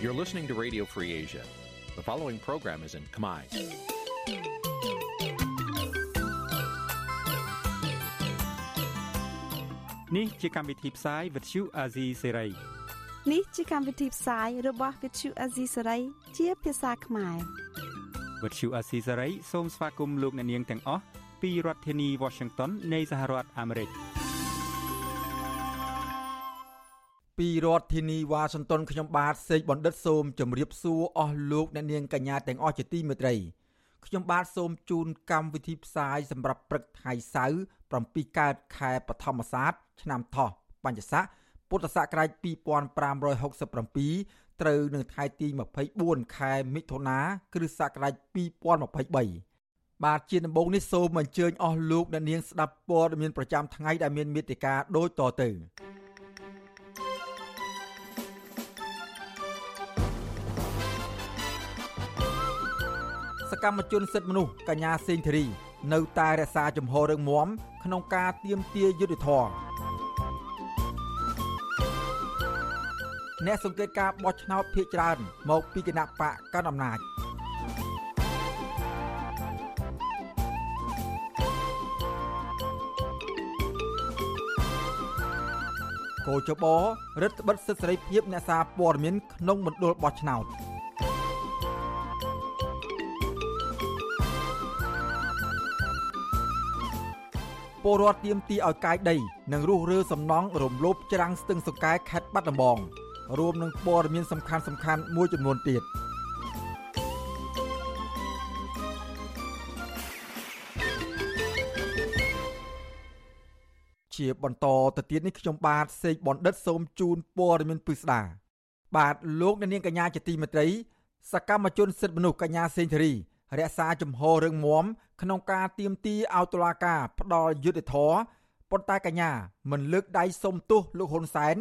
You're listening to Radio Free Asia. The following program is in Khmer. នេះជាកម្មវិធីផ្សាយ Vuthu Azizi Serai នេះជាកម្មវិធីផ្សាយរបស់ Vuthu Azizi Serai ជាភាសាខ្មែរ Vuthu Azizi Serai សូមស្វាគមន៍លោកអ្នកនាងទាំងអស់ពីរដ្ឋធានី Washington នៃសហរដ្ឋអាមេរិក ពីរដ្ឋធានីវ៉ាស៊ីនតោនខ្ញុំបាទសេកបណ្ឌិតសូមជម្រាបសួរអស់លោកអ្នកនាងកញ្ញាទាំងអស់ជាទីមេត្រីខ្ញុំបាទសូមជូនកម្មវិធីផ្សាយសម្រាប់ព្រឹកថ្ងៃសៅរ៍7កើតខែបឋមសាទឆ្នាំថោះបញ្ញស័កពុទ្ធសករាជ2567ត្រូវនៅថ្ងៃទី24ខែមិថុនាគ្រិស្តសករាជ2023បាទជាដំបូងនេះសូមអញ្ជើញអស់លោកអ្នកនាងស្ដាប់ព័ត៌មានប្រចាំថ្ងៃដែលមានមេត្តាដូចតទៅ កម្មជនសិទ្ធិមនុស្សកញ្ញាសេងធីរី នៅតែរក្សាជំហររឹងមាំក្នុងការទៀមទាយុទ្ធធរអ្នកសង្កេតការបោះឆ្នោតភ ieck ច្រើន មកពីគណៈបកកណ្ដាលអំណាចកោចបរដ្ឋបិទសិទ្ធិសេរីភាពអ្នកសារព័ត៌មានក្នុងមណ្ឌលបោះឆ្នោត ពលរដ្ឋទៀមទីឲ្យកាយដីនិងរុះរើសំណង់រំលោភច្រាំងស្ទឹងសង្កែខេត្តបាត់ដំបងរួមនឹងព័ត៌មានសំខាន់សំខាន់មួយចំនួនទៀតជាបន្តទៅទៀតនេះខ្ញុំបាទសេកបណ្ឌិតសូមជូនព័ត៌មានពិស្ដាបាទលោកអ្នកនាងកញ្ញាជាទីមេត្រីសកម្មជនសិទ្ធិមនុស្សកញ្ញាសេងធារី រក្សាជំហររឹងមាំក្នុងការទៀមទីឲ្យតុលាការផ្ដល់យុត្តិធម៌ប៉ុន្តែកញ្ញាមិនលើកដៃសុំទោសលោកហ៊ុនសែន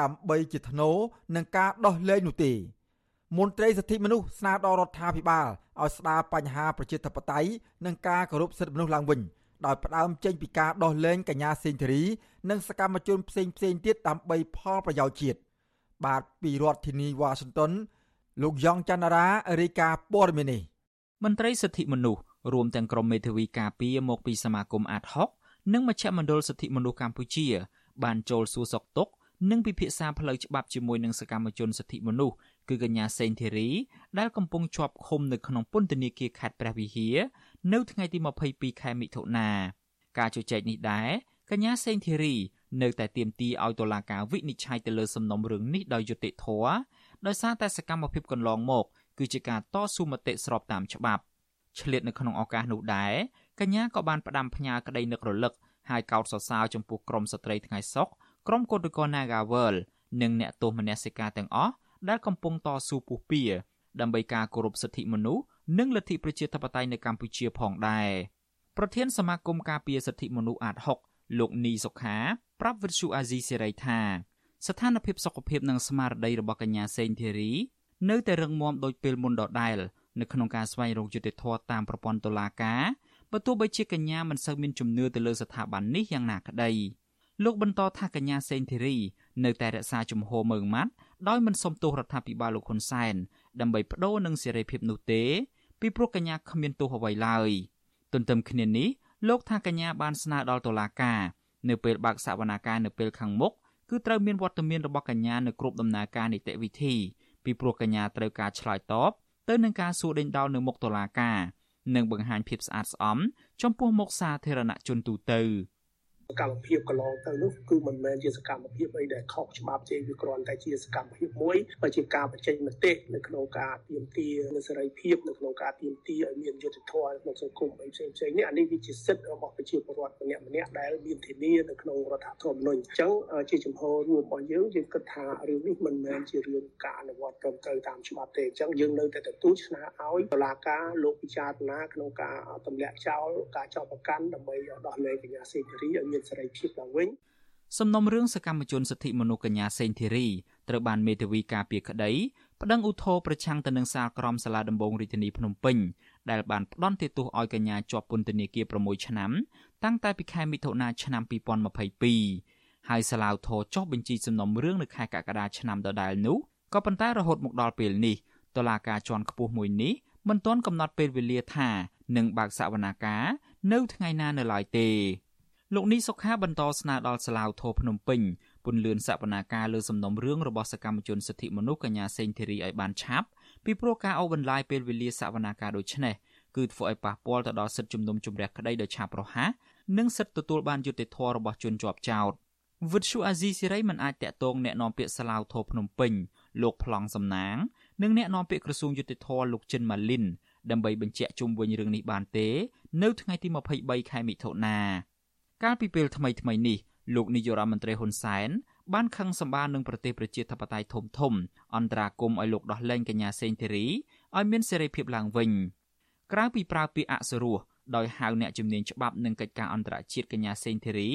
ដើម្បីជាធ្នូនឹងការដោះលែងនោះទេមន្ត្រីសិទ្ធិមនុស្សស្នើដល់រដ្ឋាភិបាលឲ្យស្ដារបញ្ហាប្រជាធិបតេយ្យនិងការគោរពសិទ្ធិមនុស្សឡើងវិញដោយផ្ដើមចេញពីការដោះលែងកញ្ញាសេងធារី និងសកម្មជនផ្សេងផ្សេងទៀតដើម្បីផលប្រយោជន៍ជាតិបាទពីរដ្ឋធានីវ៉ាស៊ីនតោនលោកយ៉ងច័ន្ទរារាយការណ៍ព័ត៌មាននេះ មន្ត្រីសិទ្ធិមនុស្សរួមទាំងក្រុមមេធាវីការពារមកពីសមាគមអាតហុកនិងមជ្ឈមណ្ឌលសិទ្ធិមនុស្សកម្ពុជា បានចូលសួរសុខទុក្ខនិងពិភាក្សាផ្លូវច្បាប់ជាមួយនឹងសកម្មជនសិទ្ធិមនុស្សគឺកញ្ញាសេងធីរីដែលកំពុងជាប់ឃុំនៅក្នុងពន្ធនាគារខេត្តព្រះវិហារនៅថ្ងៃទី22ខែមិថុនាការជជែកនេះដែរកញ្ញាសេងធីរីនៅតែទាមទារឲ្យតុលាការវិនិច្ឆ័យទៅលើសំណុំរឿងនេះដោយយុត្តិធម៌ដោយសារតែសកម្មភាពកន្លងមក គឺជាការតស៊ូមតិស្របតាមច្បាប់ឆ្លៀតនៅក្នុងឱកាសនោះដែរកញ្ញាក៏បានផ្ដាំផ្ញើក្តីនឹករលឹកហើយកោតសរសើរចំពោះក្រមស្ត្រីថ្ងៃសុខក្រមគឧតកោ Nagawal និងអ្នកទោសមនសិការទាំងអស់ដែលកំពុងតស៊ូពុះពៀដើម្បីការគោរពសិទ្ធិមនុស្សនិងលទ្ធិប្រជាធិបតេយ្យនៅកម្ពុជាផងដែរប្រធានសមាគមការពារសិទ្ធិមនុស្សអាត6លោកនីសុខាប្រាប់វិទ្យុអាស៊ីសេរីថាស្ថានភាពសុខភាពនិងស្មារតីរបស់កញ្ញាសេងធីរី នៅតែរឹងមាំដូចពេលមុនដដែលនៅក្នុងការស្វែងរកយុត្តិធម៌តាមប្រព័ន្ធតុលាការបើទោះបីជាកញ្ញាមិនសូវមានជំនឿទៅលើស្ថាប័ននេះយ៉ាងណាក្តីលោកបន្តថាកញ្ញាសេងធីរីនៅតែរក្សាជំហរមើងម៉ាត់ដោយមិនសុំទោសរដ្ឋាភិបាលលោកហ៊ុនសែនដើម្បីបដូរនឹងសេរីភាពនោះទេពីព្រោះកញ្ញាគ្មានទោសអ្វីឡើយទន្ទឹមគ្នានេះលោកថាកញ្ញាបានស្នើដល់តុលាការនៅពេលបើកសវនាការនៅពេលខាងមុខគឺត្រូវមានវត្តមានរបស់កញ្ញានៅគ្រប់ដំណើរការនីតិវិធី ពីព្រោះកញ្ញាត្រូវការឆ្លើយតបទៅនឹងការសួរដេញដោលនៅមុខតុលាការនិងបង្ហាញភាពស្អាតស្អំចំពោះមុខសាធារណជនទូទៅ។ស កម្មភាពកន្លងទៅនោះគឺមិនមែនជាសកម្មភាពអីដែលខុសច្បាប់ទេវាគ្រាន់តែជាសកម្មភាពមួយជាការបញ្ចេញមតិនៅក្នុងការទាមទារនូវសេរីភាពនៅក្នុងការទាមទារឲ្យមានយុត្តិធម៌ក្នុងសង្គមអីផ្សេងផ្សេងនេះអានេះវាជាសិទ្ធិរបស់ប្រជាពលរដ្ឋម្នាក់ម្នាក់ដែលមានធានានៅក្នុងរដ្ឋធម្មនុញ្ញអញ្ចឹងជាចំហរួមរបស់យើងយើងគិតថារឿងនេះមិនមែនជារឿងការអនុវត្តត្រឹមត្រូវតាមច្បាប់ទេអញ្ចឹងយើងនៅតែទទួលស្នើឲ្យតុលាការលោកពិចារណាក្នុងការទម្លាក់ចោលការចោទប្រកាន់ដើម្បីដោះលែងកញ្ញាសេងធារីឲ្យមានសេរីភាពឡើងវិញសំណុំរឿងសកម្មជនសិទ្ធិមនុស្សកញ្ញាសេងធីរីត្រូវបានមេធាវីការពារក្តីប្តឹងឧទ្ធរប្រឆាំងទៅនឹងសាលក្រមសាលាដំបងរាជធានីភ្នំពេញដែលបានផ្តន្ទាទោសឲ្យកញ្ញាជាប់ពន្ធនាគារ6ឆ្នាំតាំងតែពីខែមិថុនាឆ្នាំ2022ហើយសាលាឧទ្ធរចុះបញ្ជីសំណុំរឿងនៅខែកក្កដាឆ្នាំដដែលនោះក៏ប៉ុន្តែរហូតមកដល់ពេលនេះតុលាការជាន់ខ្ពស់មួយនេះមិនទាន់កំណត់ពេលវេលាថានឹងបើកសវនាការនៅថ្ងៃណានៅឡើយទេ លោកនេះសុខាបន្តស្នើដល់សាឡាវធរភ្នំពេញពន្លឿនសវនាការលើសំណុំរឿងរបស់សកម្មជនសិទ្ធិមនុស្សកញ្ញាសេងធីរីឲ្យបានឆាប់ពីព្រោះការអូសបន្លាយពេលវេលាសវនាការដូចនេះគឺធ្វើឲ្យប៉ះពាល់ទៅដល់សិទ្ធិជំនុំជម្រះក្តីដោយឆាប់រហ័សនិងសិទ្ធិទទួលបានយុត្តិធម៌របស់ជនជាប់ចោទវិទ្យុអាស៊ីសេរីមិនអាចតាក់ទងแนะនាំពាក្យសាឡាវធរភ្នំពេញលោកប្លង់សំណាងនិងអ្នកនាំពាក្យក្រសួងយុតិធម៌លោកចិនម៉ាលីនដើម្បីបញ្ជាក់ជុំវិញរឿងនេះបានទេ នៅថ្ងៃទី23ខែមិថុនា កាលពីពេលថ្មីថ្មីនេះលោកនាយករដ្ឋមន្ត្រីហ៊ុនសែនបានខឹងសម្បានឹងប្រទេសប្រជាធិបតេយ្យធំធំអន្តរាគមឲ្យលោកដោះលែងកញ្ញាសេងធីរីឲ្យមានសេរីភាពឡើងវិញក្រៅពីប្រើពាក្យអសុរោះដោយហៅអ្នកជំនាញច្បាប់និងកិច្ចការអន្តរជាតិកញ្ញាសេងធីរី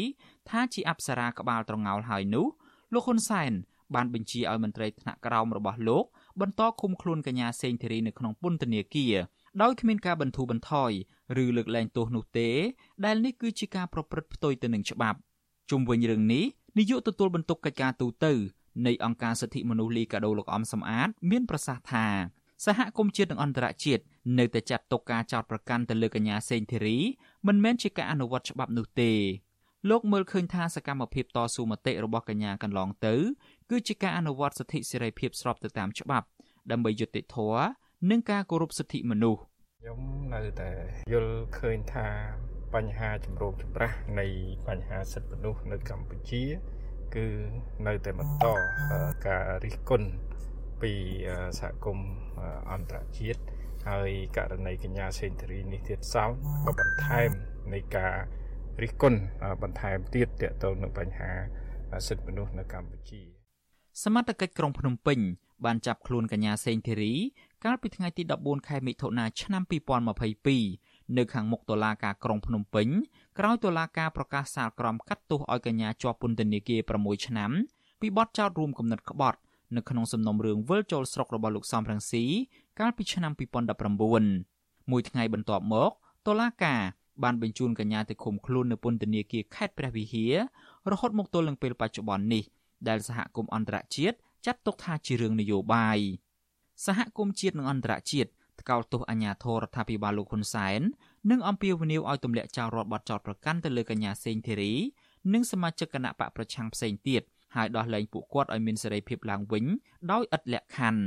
ថាជាអប្សរាក្បាលត្រងោលហើយនោះលោកហ៊ុនសែនបានបញ្ជាឲ្យមន្ត្រីថ្នាក់ក្រោមរបស់លោកបន្តឃុំខ្លួនកញ្ញាសេងធីរីនៅក្នុងពន្ធនាគារដោយគ្មានការបន្ធូរបន្ថយ ឬលើកលែងទោសនោះទេ ដែលនេះគឺជាការប្រព្រឹត្តផ្ទុយទៅនឹងច្បាប់ជុំវិញរឿងនេះនាយកទទួលបន្ទុកកិច្ចការទូតនៃអង្គការសិទ្ធិមនុស្សលីកាដូលោកអំសំអាត មានប្រសាសន៍ថាសហគមន៍ជាតិនិងអន្តរជាតិនៅតែចាត់ទុកការចោទប្រកាន់ទៅលើកញ្ញាសេងធីរីមិនមែនជាការអនុវត្តច្បាប់នោះទេលោកមើលឃើញថាសកម្មភាពតស៊ូមតិរបស់កញ្ញាកន្លងទៅ គឺជាការអនុវត្តសិទ្ធិសេរីភាពស្របទៅតាមច្បាប់ ដើម្បីយុត្តិធម៌និងការគោរពសិទ្ធិមនុស្ស ខ្ញុំនៅតែយល់ឃើញថាបញ្ហាចម្រូងចម្រាសនៃបញ្ហាសិទ្ធិមនុស្សនៅកម្ពុជា គឺនៅតែបន្តការរិះគន់ពីសហគមន៍អន្តរជាតិហើយករណីកញ្ញាសេនធរីនេះទៀតសោតក៏បន្ថែមនៃការរិះគន់បន្ថែមទៀតទាក់ទងនឹងបញ្ហាសិទ្ធិមនុស្សនៅកម្ពុជាសមត្ថកិច្ចក្រុងភ្នំពេញបានចាប់ខ្លួនកញ្ញាសេងធីរីកាលពីថ្ងៃទី14ខែមិថុនាឆ្នាំ2022នៅខាងមុខតុលាការក្រុងភ្នំពេញក្រោយតុលាការប្រកាសសាលក្រមកាត់ទោសឲ្យកញ្ញាជាប់ពន្ធនាគារ6ឆ្នាំពីបទចោទរួមគំនិតក្បត់នៅក្នុងសំណុំរឿងវិលចូលស្រុករបស់លោកសំរងស៊ីកាលពីឆ្នាំ2019មួយថ្ងៃបន្ទាប់មកតុលាការបានបញ្ជូនកញ្ញាទៅឃុំខ្លួននៅពន្ធនាគារខេត្តព្រះវិហាររហូតមកទល់នឹងពេលបច្ចុប្បន្ននេះដែលសហគមន៍អន្តរជាតិចាត់ទុកថាជារឿងនយោបាយ សហគមន៍ជាតិនិងអន្តរជាតិថ្កោលទោសអាញាធររដ្ឋាភិបាលលោកហ៊ុនសែននិងអំពាវនាវឲ្យទម្លាក់ចោលរដ្ឋបတ်ចោតប្រកាន់ទៅលើកញ្ញាសេងធីរីនិងសមាជិកគណៈបកប្រឆាំងផ្សេងទៀតហើយដោះលែងពួកគាត់ឲ្យមានសេរីភាពឡើងវិញដោយឥតលក្ខខណ្ឌ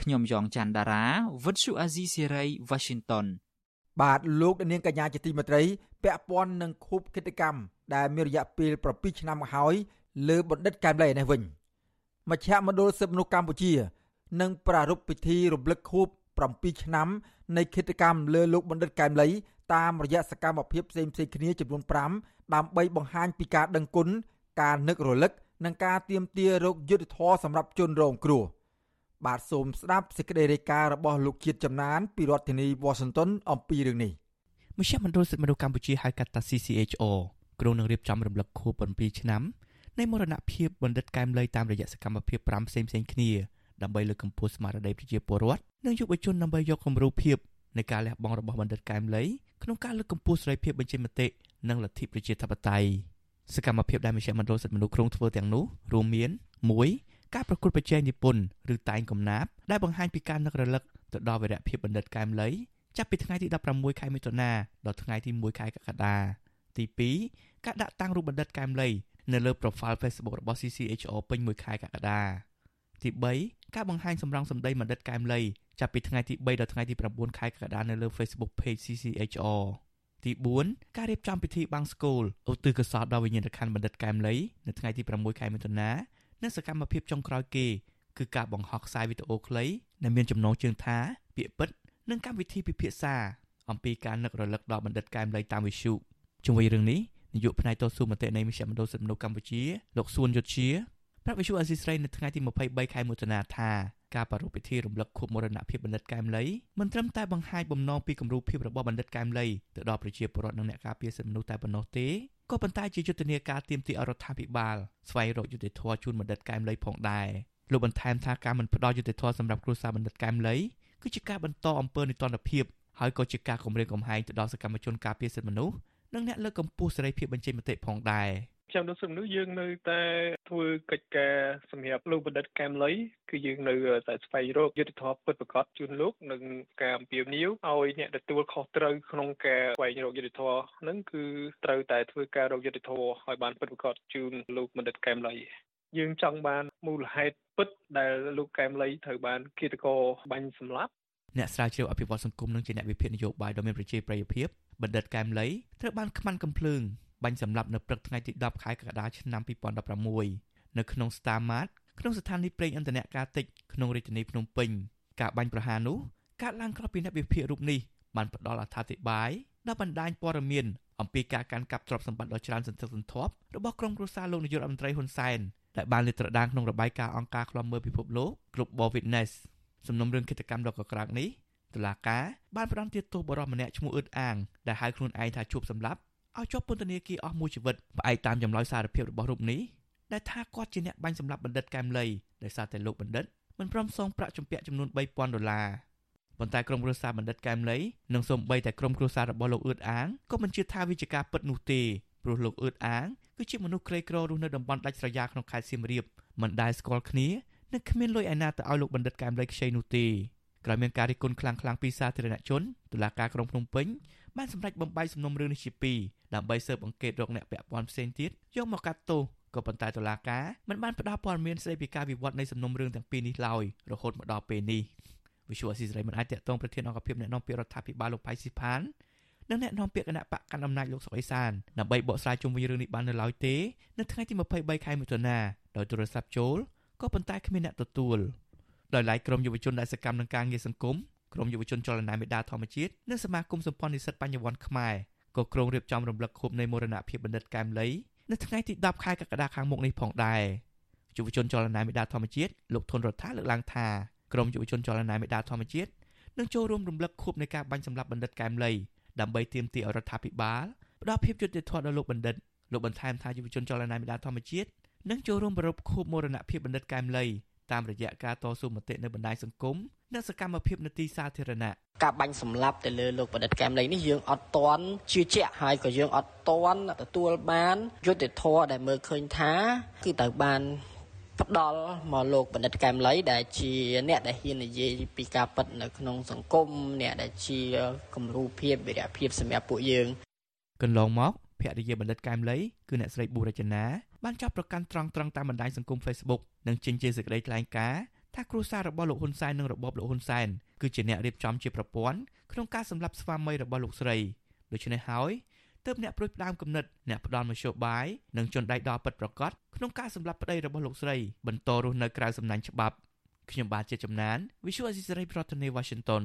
ខ្ញុំយ៉ងច័ន្ទដារាវិទ្យុអាស៊ីសេរី Washington បាទលោកនាងកញ្ញាជាទីមេត្រីពាក់ព័ន្ធនឹងខូបគិតកម្មដែលមានរយៈពេល7ឆ្នាំមកហើយលើបណ្ឌិតកែមលីនេះវិញមជ្ឈមណ្ឌលសិទ្ធិមនុស្សកម្ពុជា នឹងប្រារព្ធពិធីរំលឹកខួប7ឆ្នាំនៃគិតកម្មលើលោកបណ្ឌិតកែមលីតាមរយៈសកម្មភាពផ្សេងៗគ្នាចំនួន5ដើម្បីបង្ហាញពីការដឹងគុណការនឹករលឹកនិងការទៀមទារោគយុទ្ធធរសម្រាប់ជនរងគ្រោះបាទសូមស្ដាប់សេចក្តីរាយការណ៍របស់លោកជាតិចំណានពីរដ្ឋធានី Washington អំពីរឿងនេះមជ្ឈមណ្ឌលសិទ្ធិមនុស្សកម្ពុជាហៅកាត់ថា CCHO ក្រុងនឹងរៀបចំរំលឹកខួប7ឆ្នាំនៃមរណភាពបណ្ឌិតកែមលីតាមរយៈសកម្មភាព5ផ្សេងផ្សេងគ្នា ដើម្បីលើកកម្ពស់ស្មារតីប្រជាពលរដ្ឋនិងយុវជនដើម្បីយកគំរូភាពនៃការលះបង់របស់បណ្ឌិតកែមលីក្នុងការលើកកម្ពស់សេរីភាពបញ្ចេញមតិនិងលទ្ធិប្រជាធិបតេយ្យសកម្មភាពដែលមជ្ឈមណ្ឌលសិទ្ធិមនុស្សក្រុងធ្វើទាំងនោះរួមមាន1ការប្រកួតប្រជែងនិពន្ធឬតែងកំណាព្យដែលបង្ហាញពីការនឹករលឹកទៅដល់វីរភាពបណ្ឌិតកែមលីចាប់ពីថ្ងៃទី16ខែមិថុនាដល់ថ្ងៃទី1ខែកក្កដាទី2ការដាក់តាំងរូបបណ្ឌិតកែមលីនៅលើ profile Facebook របស់ CCHO ពេញមួយខែកក្កដា ទី3ការបង្ហាញសម្រងសម្ដីបណ្ឌិតកែមលីចាប់ពីថ្ងៃទី3ដល់ថ្ងៃទី9ខែកក្កដានៅលើ Facebook page CCHR ទី4ការរៀបចំពិធីបាំងស្កូលឧទ្ទិសកុសលដល់វិញ្ញាណក្ខន្ធបណ្ឌិតកែមលីនៅថ្ងៃទី6ខែមិថុនានិងសកម្មភាពចុងក្រោយគេគឺការបង្ហោះខ្សែវីដេអូខ្លីដែលមានចំណងជើងថាពាក្យពិតនិងកម្មវិធីពិភាក្សាអំពីការនឹករលឹកដល់បណ្ឌិតកែមលីតាមវិទ្យុជុំវិញរឿងនេះនាយកផ្នែកតស៊ូមតិនៃមជ្ឈមណ្ឌលសិទ្ធិមនុស្សកម្ពុជាលោកសួនយុទ្ធជា ប្រាប់វិទ្យុអេស៊ីស្រីនៅថ្ងៃទី23ខែមិថុនាថាការប្រារព្ធពិធីរំលឹកខួបមរណភាពបណ្ឌិតកែមលីមិនត្រឹមតែបង្ហាញបំណងពីគំរូភាពរបស់បណ្ឌិតកែមលីទៅដល់ប្រជាពលរដ្ឋនិងអ្នកការពារសិទ្ធិមនុស្សតែប៉ុណ្ណោះទេក៏ប៉ុន្តែជាយុទ្ធនាការទាមទារអរដ្ឋាភិបាលស្វែងរកយុត្តិធម៌ជូនបណ្ឌិតកែមលីផងដែរលោកបន្ថែមថាការមិនផ្ដល់យុត្តិធម៌សម្រាប់គ្រួសារបណ្ឌិតកែមលីគឺជាការបន្តអំពើនីតិរដ្ឋភាពហើយក៏ជាការគំរាមកំហែងទៅដល់សកម្មជនការពារសិទ្ធិមនុស្សនិងអ្នកលើកកម្ពស់សេរីភាពបញ្ចេញមតិផងដែរ ចាំដល់សំនោះយើងនៅតែធ្វើកិច្ចការសម្រាប់លោកបណ្ឌិតកែមលីគឺយើងនៅតែស្វែងរកយុទ្ធធម៌ពិតប្រាកដជូនលោកនិងការអំពាវនាវឲ្យអ្នកទទួលខុសត្រូវក្នុងការស្វែងរកយុទ្ធធម៌ហ្នឹងគឺត្រូវតែធ្វើការរកយុទ្ធធម៌ឲ្យបានពិតប្រាកដជូនលោកបណ្ឌិតកែមលីយើងចង់បានមូលហេតុពិតដែលលោកកែមលីត្រូវបានគិតកោបាញ់សម្លាប់អ្នកស្រាវជ្រាវអភិវឌ្ឍសង្គមនិងជាអ្នកវិភាគនយោបាយដ៏មានប្រជាប្រិយភាពបណ្ឌិតកែមលីត្រូវបានខ្មាន់កំភ្លើង បាញ់សម្លាប់នៅព្រឹកថ្ងៃទី10ខែកក្កដាឆ្នាំ2016នៅក្នុង Star Mart ក្នុងស្ថានីយ៍ប្រេងឥន្ធនៈការតិចក្នុងរាជធានីភ្នំពេញការបាញ់ប្រហារនោះកើតឡើងក្រោយពីអ្នកវិភាគរូបនេះបានផ្ដល់អត្ថាធិប្បាយដល់បណ្ដាញព័ត៌មានអំពីការកាន់កាប់ទ្រព្យសម្បត្តិដ៏ច្រើនសន្ធឹកសន្ធាប់របស់ក្រុមគ្រួសារលោកនាយករដ្ឋមន្ត្រីហ៊ុនសែនដែលបានលាតត្រដាងក្នុងរបាយការណ៍អង្គការឃ្លាំមើលពិភពលោក Global Witness សំណុំរឿងគិតកម្មដ៏កក្រើកនេះតុលាការបានផ្តន្ទាទោសបរិសម្នាក់ឈ្មោះអឺតអាងដែលហៅខ្លួនឯងថាជួបសម្លាប់ ឲ្យជាប់ពន្ធនាគារអស់មួយជីវិតផ្អែកតាមចម្លើយសារភាពរបស់រូបនេះដែលថាគាត់ជាអ្នកបាញ់សម្លាប់បណ្ឌិតកែមលីដោយសារតែលោកបណ្ឌិតមិនព្រមសងប្រាក់ជំពាក់ចំនួន3000ដុល្លារប៉ុន្តែក្រុមគ្រួសារបណ្ឌិតកែមលីនិងសូម្បីតែក្រុមគ្រួសាររបស់លោកអឺតអាងក៏មិនជឿថាវាជាការពិតនោះទេព្រោះលោកអឺតអាងគឺជាមនុស្សក្រីក្ររស់នៅតំបន់ដាច់ស្រយាលក្នុងខេត្តសៀមរាបមិនដែលស្គាល់គ្នានិងគ្មានលុយឯណាទៅឲ្យលោកបណ្ឌិតកែមលីខ្ចីនោះទេ ក្រោយមានការរិះគន់ខ្លាំងៗពីសាធារណជនតុលាការក្រុងភ្នំពេញបានសម្រេចបំបីសំណុំរឿងនេះជាពីរដើម្បីស៊ើបអង្កេតរកអ្នកពាក់ព័ន្ធផ្សេងទៀតយកមកកាត់ទោសក៏ប៉ុន្តែតុលាការមិនបានផ្ដល់ព័ត៌មានស្ដីពីការវិវត្តនៃសំណុំរឿងទាំងពីរនេះឡើយរហូតមកដល់ពេលនេះវិសុវអស៊ីសេរីមិនអាចតាក់ទងប្រធានអង្គភិបអ្នកនាំពាក្យរដ្ឋាភិបាលលោកផៃស៊ីផាននិងអ្នកនាំពាក្យគណៈបកកណ្ដាលអំណាចលោកសុកអេសានដើម្បីបកស្រាយជុំវិញរឿងនេះបាននៅឡើយទេនៅថ្ងៃទី23ខែមិថុនាដោយទូរស័ព្ទចូលក៏ប៉ុន្តែគ្មានអ្នកទទួល ដោយឡែកក្រុមយុវជនដែលសកម្មនឹងការងារសង្គមក្រុមយុវជនចលនាមេដាធម្មជាតិនិងសមាគមសម្ព័ន្ធនិស្សិតបញ្ញវន្តខ្មែរក៏ក្រុងរៀបចំរំលឹកខួបនៃមរណភាពបណ្ឌិតកែមលីនៅថ្ងៃទី10ខែកក្កដាខាងមុខនេះផងដែរយុវជនចលនាមេដាធម្មជាតិលោកធុនរដ្ឋាលើកឡើងថាក្រុមយុវជនចលនាមេដាធម្មជាតិនឹងចូលរួមរំលឹកខួបនៃការបាញ់សម្លាប់បណ្ឌិតកែមលីដើម្បីទាមទារឲ្យរដ្ឋាភិបាលផ្ដល់ភាពយុត្តិធម៌ដល់លោកបណ្ឌិតលោកបន្ថែមថាយុវជនចលនាមេដាធម្មជាតិនឹងចូលរួមប្រពខួបមរណភាពបណ្ឌិតកែមលី តាមរយៈការតស៊ូមតិនៅបណ្ដាញសង្គមនិងសកម្មភាពនទីសាធារណៈការបាញ់សម្លាប់ទៅលើលោកបណ្ឌិតកែមលីនេះយើងអត់តន់ជឿជាក់ហើយក៏យើងអត់តន់ទទួលបានយុត្តិធម៌ដែលមើលឃើញថាគឺត្រូវបានផ្ដល់មកលោកបណ្ឌិតកែមលីដែលជាអ្នកដែលហ៊ាននិយាយពីការពិតនៅក្នុងសង្គមអ្នកដែលជាគំរូភាពវិរៈភាពសម្រាប់ពួកយើងកន្លងមកភរិយាបណ្ឌិតកែមលីគឺអ្នកស្រីប៊ូរចនា បានចាប់ប្រកាន់ត្រង់ត្រង់តាមបណ្ដាញសង្គម Facebook និងចេញជាសេចក្តីថ្លែងការណ៍ថាគ្រួសាររបស់លោកហ៊ុនសែននិងរបបលោកហ៊ុនសែនគឺជាអ្នករៀបចំជាប្រព័ន្ធក្នុងការសម្លាប់ស្វាមីរបស់លោកស្រីដូច្នេះហើយទើបអ្នកប្រួយផ្ដើមគំនិតអ្នកផ្ដល់មធ្យោបាយនិងជន់ដៃដល់ពិតប្រកបក្នុងការសម្លាប់ប្តីរបស់លោកស្រីបន្តរស់នៅក្រៅសំណាញ់ច្បាប់ខ្ញុំបាទជាចំណាន Visual Assisray ប្រធានាទី Washington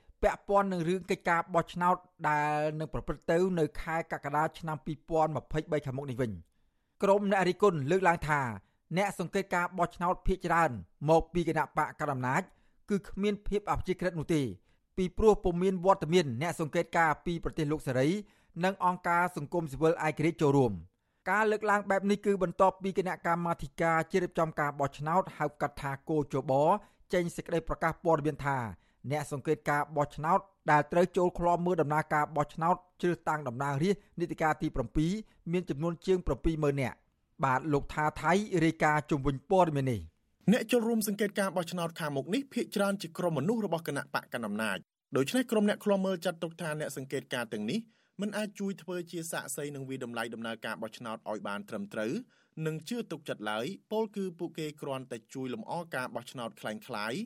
ពាក់ព័ន្ធនឹងរឿងកិច្ចការបោះឆ្នោតដែលនឹងប្រព្រឹត្តទៅនៅខែកក្កដាឆ្នាំ2023ខាងមុខនេះវិញក្រមអ្នករិះគន់លើកឡើងថាអ្នកសង្កេតការបោះឆ្នោតភាគច្រើន មកពីគណៈបកកណ្ដាលអំណាចគឺគ្មានភាពអព្យាក្រឹតនោះទេពីព្រោះពុំមានវត្តមានអ្នកសង្កេតការពីប្រទេសលោកសេរី និងអង្គការសង្គមស៊ីវិលឯករាជ្យចូលរួមការលើកឡើងបែបនេះគឺបន្ទាប់ពីគណៈកម្មាធិការជ្រៀបចំការបោះឆ្នោតហៅកាត់ថាគោចបចេញសេចក្តីប្រកាសព័ត៌មានថា អ្នកសង្កេតការបោះឆ្នោតដែលត្រូវចូលឃ្លាំមើលដំណើរការបោះឆ្នោតជ្រើសតាំងតំណាងរាស្ត្រនីតិកាលទី7មានចំនួនជាង70000នាក់បាទលោកថាថៃរាយការណ៍ជំវិញព័ត៌មាននេះអ្នកចូលរួមសង្កេតការបោះឆ្នោតខាងមុខនេះភាគច្រើនជាក្រុមមនុស្សរបស់គណៈបកកណ្ដាលអំណាចដូច្នេះក្រុមអ្នកឃ្លាំមើលចាត់ទុកថាអ្នកសង្កេតការទាំងនេះ មិនអាចជួយធ្វើជាសាក្សីនឹងវិដំឡៃដំណើរការបោះឆ្នោតឲ្យបានត្រឹមត្រូវនិងជឿទុកចិត្តឡើយពលគឺពួកគេគ្រាន់តែជួយលំអការបោះឆ្នោតคล้ายៗ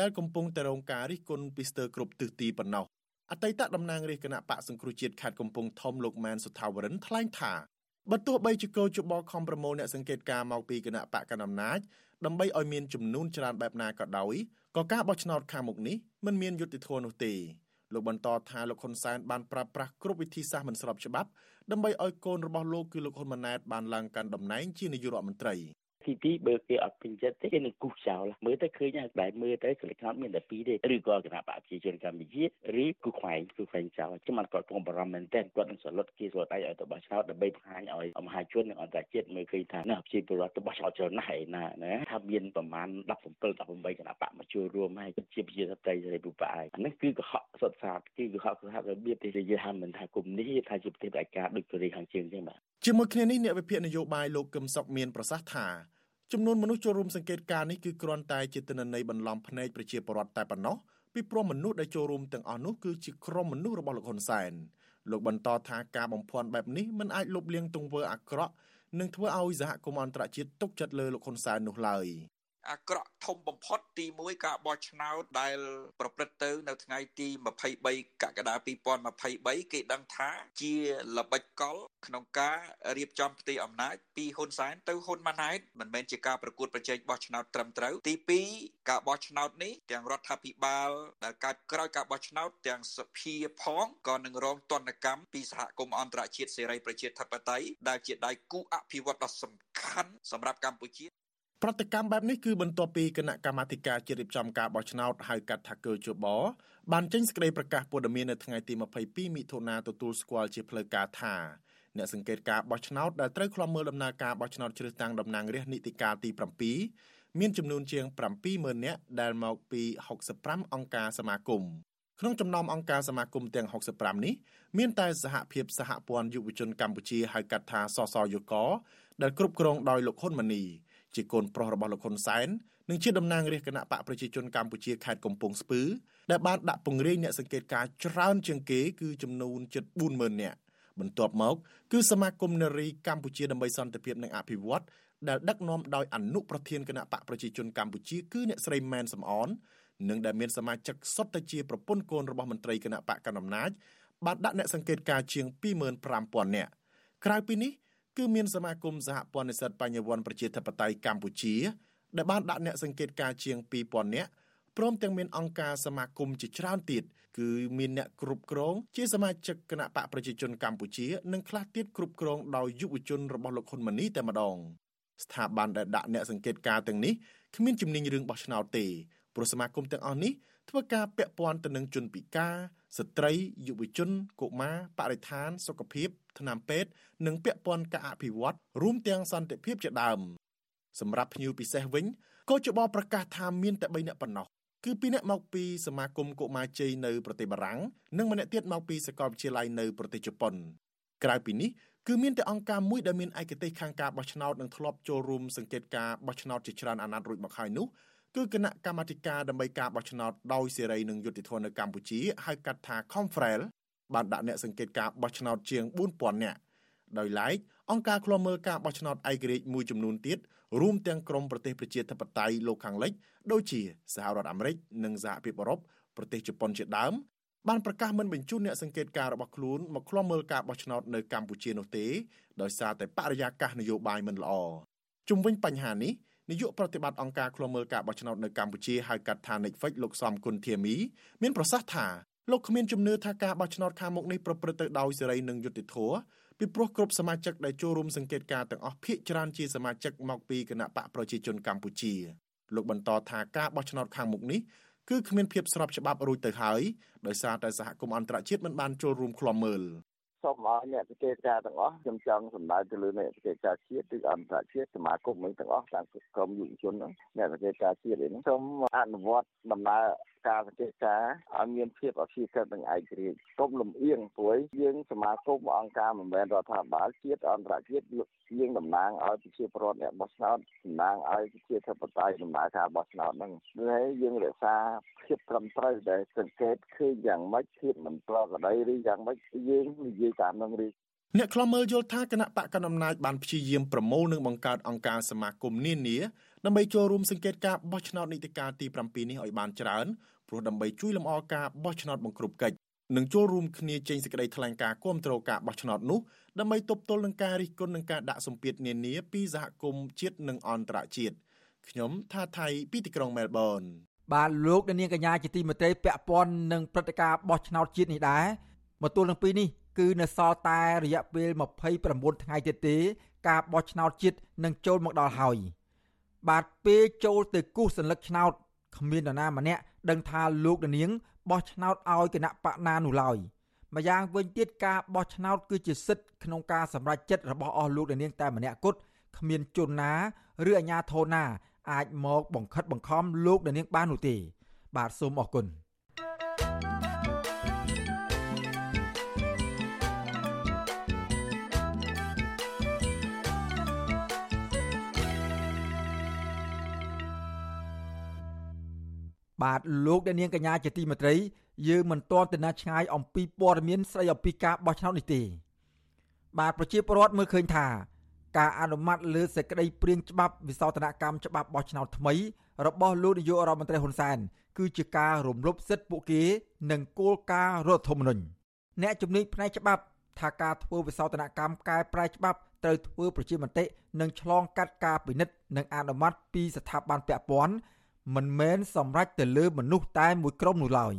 ដែលកំពុងតែរងការរិះគន់ពីស្ទើរគ្រប់ទិសទីប៉ុណ្ណោះអតីតតំណាងរាជគណៈបកសង្គ្រោះជាតិខេត្តកំពង់ធំលោកម៉ែនសុថាវរិនថ្លែងថាបើទោះបីជាកោជបខំប្រមូលអ្នកសង្កេតការមកពីគណៈបកកណ្ដាលអំណាចដើម្បីឲ្យមានចំនួនច្រើនបែបណាក៏ដោយក៏ការបោះឆ្នោតខាងមុខនេះមិនមានយុត្តិធម៌នោះទេលោកបន្តថាលោកហ៊ុនសែនបានប្រើប្រាស់គ្រប់វិធីសាស្ត្រមិនស្របច្បាប់ដើម្បីឲ្យកូនរបស់លោកគឺលោកហ៊ុនម៉ាណែតបានឡើងកាន់តំណែងជានាយករដ្ឋមន្ត្រី ទី2បើគេអត់ពេញចិត្តទេគេនឹងគូសចោលមើលទៅឃើញហើយបែបមើលទៅសិលិខោតមានតែពីរទេឬក៏គណៈបកប្រជាជនកម្ពុជាឬគូខ្វែងគូខ្វែងចោលខ្ញុំអត់គាត់ពងបារម្ភមែនទែនគាត់នឹងសន្លត់គេស្រួលដៃឲ្យទៅបោះឆ្នោតដើម្បីបង្ហាញឲ្យមហាជននិងអន្តរជាតិមើលឃើញថាណាប្រជាពលរដ្ឋទៅបោះឆ្នោតច្រើនណាស់ឯណាណាថាមានប្រមាណ17 18គណៈបកមកចូលរួមហើយជាប្រជាធិបតេយ្យសេរីពុបអាយអានេះគឺកុហកសុទ្ធសាធគឺកុហកគឺថារបៀបទីយើងហាមិនថាគុំនេះថាជាប្រទេសឯកាដូចកូរ៉េខាងជើងចឹងបាទជាមួយគ្នានេះអ្នកវិភាគនយោបាយលោកកឹមសុខមានប្រសាសន៍ថា ចំនួនមនុស្សចូលរួមសង្កេតការណ៍នេះគឺគ្រាន់តែជាទិន្នន័យបន្លំភ្នែកប្រជាពលរដ្ឋតែប៉ុណ្ណោះពីព្រោះមនុស្សដែលចូលរួមទាំងអស់នោះគឺជាក្រុមមនុស្សរបស់លោកហ៊ុនសែនលោកបន្តថាការបំភាន់បែបនេះមិនអាចលុបលាងទង្វើអាក្រក់និងធ្វើឲ្យសហគមន៍អន្តរជាតិទុកចិត្តលើលោកហ៊ុនសែននោះឡើយ។ អាក្រក់ធំបំផុតទី1ការបោះឆ្នោតដែល ប្រព្រឹត្តទៅ នៅថ្ងៃទី23កក្កដា2023គេដឹងថាជាល្បិចកល ក្នុងការរៀបចំផ្ទៃអំណាចពីហ៊ុនសែនទៅហ៊ុនម៉ាណែតមិនមែនជាការប្រកួតប្រជែងបោះឆ្នោតត្រឹមត្រូវទី2ការបោះឆ្នោតនេះទាំងរដ្ឋាភិបាលដែលកើតក្រោយការបោះឆ្នោតទាំងសភាផងក៏នឹងរងទណ្ឌកម្មពីសហគមន៍អន្តរជាតិសេរីប្រជាធិបតេយ្យដែលជាដៃគូអភិវឌ្ឍដ៏សំខាន់សម្រាប់កម្ពុជា ប្រតិកម្មបែបនេះគឺបន្ទាប់ពីគណៈកម្មាធិការជាតិរៀបចំការបោះឆ្នោតហៅកាត់ថាកើជបបានចេញសេចក្តីប្រកាសព័ត៌មាននៅថ្ងៃទី22មិថុនាទទួលស្គាល់ជាផ្លូវការថាអ្នកសង្កេតការបោះឆ្នោតដែលត្រូវខ្លំមើលដំណើរការបោះឆ្នោតជ្រើសតាំងតំណាងរាស្ត្រនីតិកាលទី7មានចំនួនជាង70000នាក់ដែលមកពី65អង្គការសមាគមក្នុងចំណោមអង្គការសមាគមទាំង65នេះមានតែសហភាពសហព័ន្ធយុវជនកម្ពុជាហៅកាត់ថាសសយកដែលគ្រប់គ្រងដោយលោកហ៊ុនម៉ាណី ជាកូនប្រុសរបស់លោកហ៊ុនសែននិងជាតំណាងរាជគណៈបកប្រជាជនកម្ពុជាខេត្តកំពង់ស្ពឺដែលបានដាក់ពង្រាយអ្នកសង្កេតការច្រើនជាងគេគឺចំនួនជិត40000នាក់បន្ទាប់មកគឺសមាគមនារីកម្ពុជាដើម្បីសន្តិភាពនិងអភិវឌ្ឍដែលដឹកនាំដោយអនុប្រធានគណៈបកប្រជាជនកម្ពុជាគឺអ្នកស្រីម៉ែនសំអននិងដែលមានសមាជិកសុទ្ធតែជាប្រពន្ធកូនរបស់មន្ត្រីគណៈបកកណ្ដាលអំណាចបានដាក់អ្នកសង្កេតការជាង25000នាក់ក្រៅពីនេះ គឺមានសមាគមសហព័ន្ធនិស្សិតបញ្ញវន្តប្រជាធិបតេយ្យកម្ពុជាដែលបានដាក់អ្នកសង្កេតការជាង2000នាក់ព្រមទាំងមានអង្គការសមាគមជាច្រើនទៀតគឺមានអ្នកគ្រប់គ្រងជាសមាជិកគណៈបកប្រជាជនកម្ពុជានិងខ្លះទៀតគ្រប់គ្រងដោយយុវជនរបស់លោកហ៊ុនម៉ាណីតែម្ដងស្ថាប័នដែលដាក់អ្នកសង្កេតការទាំងនេះគ្មានជំនាញរឿងបោះឆ្នោតទេព្រោះសមាគមទាំងអស់នេះធ្វើការពាក់ព័ន្ធទៅនឹងជនពិការស្ត្រីយុវជនកុមារបរិស្ថាន សុខភាពថ្នាំពេទ្យនិងពាក់ព័ន្ធការអភិវឌ្ឍរួមទាំងសន្តិភាពជាដើមសម្រាប់ភ្ញៀវពិសេសវិញក៏ជបប្រកាសថាមានតែ3នាក់ប៉ុណ្ណោះគឺពីរនាក់មកពីសមាគមកុមារជ័យនៅប្រទេសបារាំងនិងម្នាក់ទៀតមកពីសាកលវិទ្យាល័យនៅប្រទេសជប៉ុនក្រៅពីនេះគឺមានតែអង្គការមួយដែលមានឯកទេសខាងការបោះឆ្នោតនិងធ្លាប់ចូលរួមសង្កេតការបោះឆ្នោតជាច្រើនអាណត្តិរួចមកហើយនោះ គឺគណៈកម្មាធិការដើម្បីការបោះឆ្នោតដោយសេរីនិងយុត្តិធម៌នៅកម្ពុជាហៅកាត់ថា Confrel បានដាក់អ្នកសង្កេតការបោះឆ្នោតជាង4000នាក់ដោយឡែកអង្គការឃ្លាំមើលការបោះឆ្នោតឯករាជ្យមួយចំនួនទៀតរួមទាំងក្រមប្រទេសប្រជាធិបតេយ្យលោកខាងលិចដូចជាសហរដ្ឋអាមេរិកនិងសហភាពអឺរ៉ុបប្រទេសជប៉ុនជាដើមបានប្រកាសមិនបញ្ជូនអ្នកសង្កេតការរបស់ខ្លួនមកឃ្លាំមើលការបោះឆ្នោតនៅកម្ពុជានោះទេដោយសារតែបរិយាកាសនយោបាយមិនល្អជុំវិញបញ្ហានេះ នាយកប្រតិបត្តិអង្គការឃ្លាំមើលការបោះឆ្នោតនៅកម្ពុជាហៅកាត់ថា Netflix លោកសំគុណធាមី មានប្រសាសន៍ថាលោកគ្មានជំនឿថាការបោះឆ្នោតខាងមុខនេះប្រព្រឹត្តទៅដោយសេរីនិងយុត្តិធម៌ពីព្រោះគ្រប់សមាជិកដែលចូលរួមសង្កេតការទាំងអស់ភាគច្រើនជាសមាជិកមកពីគណៈបកប្រជាជនកម្ពុជាលោកបន្តថាការបោះឆ្នោតខាងមុខនេះគឺគ្មានភាពស្របច្បាប់រួចទៅហើយដោយសារតែសហគមន៍អន្តរជាតិមិនបានចូលរួមឃ្លាំមើល សូមឲ្យអ្នកវិទ្យាការទាំងអស់ខ្ញុំចង់សម្ដៅទៅលើអ្នកវិទ្យាការជាតិឬអន្តរជាតិសមាគមទាំងអស់តាមក្រុមយុវជនអ្នកវិទ្យាការជាតិនេះសូមអនុវត្តដំណើរ ការសង្កេតការឲ្យមានភាពអព្យាក្រឹតនិងឯករាជ្យកុំលំអៀងព្រួយយើងសមាគមអង្គការមិនមែនរដ្ឋាភិបាលជាតិអន្តរជាតិយើងតំណាងឲ្យប្រជាពលរដ្ឋអ្នកបោះឆ្នោតតំណាងឲ្យប្រជាធិបតេយ្យដំណើរការបោះឆ្នោតហ្នឹងហើយយើងរក្សាភាពត្រឹមត្រូវដែលសង្កេតឃើញយ៉ាងម៉េចភាពមិនប្រក្រតីឬយ៉ាងម៉េចយើងនិយាយតាមនឹងឬអ្នកខ្លំមើលយល់ថាគណៈបកកណ្ដាលអំណាចបានព្យាយាមប្រមូលនិងបង្កើតអង្គការសមាគមនានាដើម្បីចូលរួមសង្កេតការបោះឆ្នោតនីតិកាលទី7នេះឲ្យបានច្រើន ព្រោះដើម្បីជួយលម្អការបោះឆ្នោតបង្ក្រប់កិច្ចនិងចូលរួមគ្នាចេញសេចក្តីថ្លែងការណ៍គាំទ្រការបោះឆ្នោតនោះដើម្បីទប់ទល់នឹងការរិះគន់និងការដាក់សម្ពាធនានាពីសហគមន៍ជាតិនិងអន្តរជាតិខ្ញុំថាថៃពីទីក្រុងមែលប៊នបាទលោកនាងកញ្ញាជាទីមេត្រីពាក់ព័ន្ធនឹងព្រឹត្តិការណ៍បោះឆ្នោតជាតិនេះដែរមកទល់នឹងពេលនេះគឺនៅសល់តែរយៈពេល29ថ្ងៃទៀតទេ ការបោះឆ្នោតជាតិនឹងចូលមកដល់ហើយបាទពេលចូលទៅគូសសញ្ញាឆ្នោត គ្មាននរណាម្នាក់ដឹងថាលោកនាងបោះឆ្នោតឲ្យគណៈបកណានោះឡើយម្យ៉ាងវិញទៀតការបោះឆ្នោតគឺជាសិទ្ធិក្នុងការសម្រេចចិត្តរបស់អស់លោកនាងតែម្នាក់គត់គ្មានជនណាឬអាជ្ញាធរណា អាចមកបង្ខិតបង្ខំលោកនាងបាននោះទេ បាទសូមអរគុណ បាទលោកអ្នកនាងកញ្ញាជាទីមេត្រីយើងមិនទាន់ទៅណាឆ្ងាយអំពីព័ត៌មានស្ដីអំពីការបោះឆ្នោតនេះទេបាទប្រជាពលរដ្ឋមើលឃើញថាការអនុម័តលើសេចក្តីព្រៀងច្បាប់វិសោធនកម្មច្បាប់បោះឆ្នោតថ្មីរបស់លោកនាយករដ្ឋមន្ត្រីហ៊ុនសែនគឺជាការរំលោភសិទ្ធិពួកគេនិងគោលការណ៍រដ្ឋធម្មនុញ្ញអ្នកជំនាញផ្នែកច្បាប់ថាការធ្វើវិសោធនកម្មកែប្រែច្បាប់ត្រូវធ្វើប្រជាមតិនិងឆ្លងកាត់ការពិនិត្យនិងអនុម័តពីស្ថាប័នពាក់ព័ន្ធ មិនមែនសម្រេចទៅលើមនុស្សតែមួយក្រុមនោះឡើយ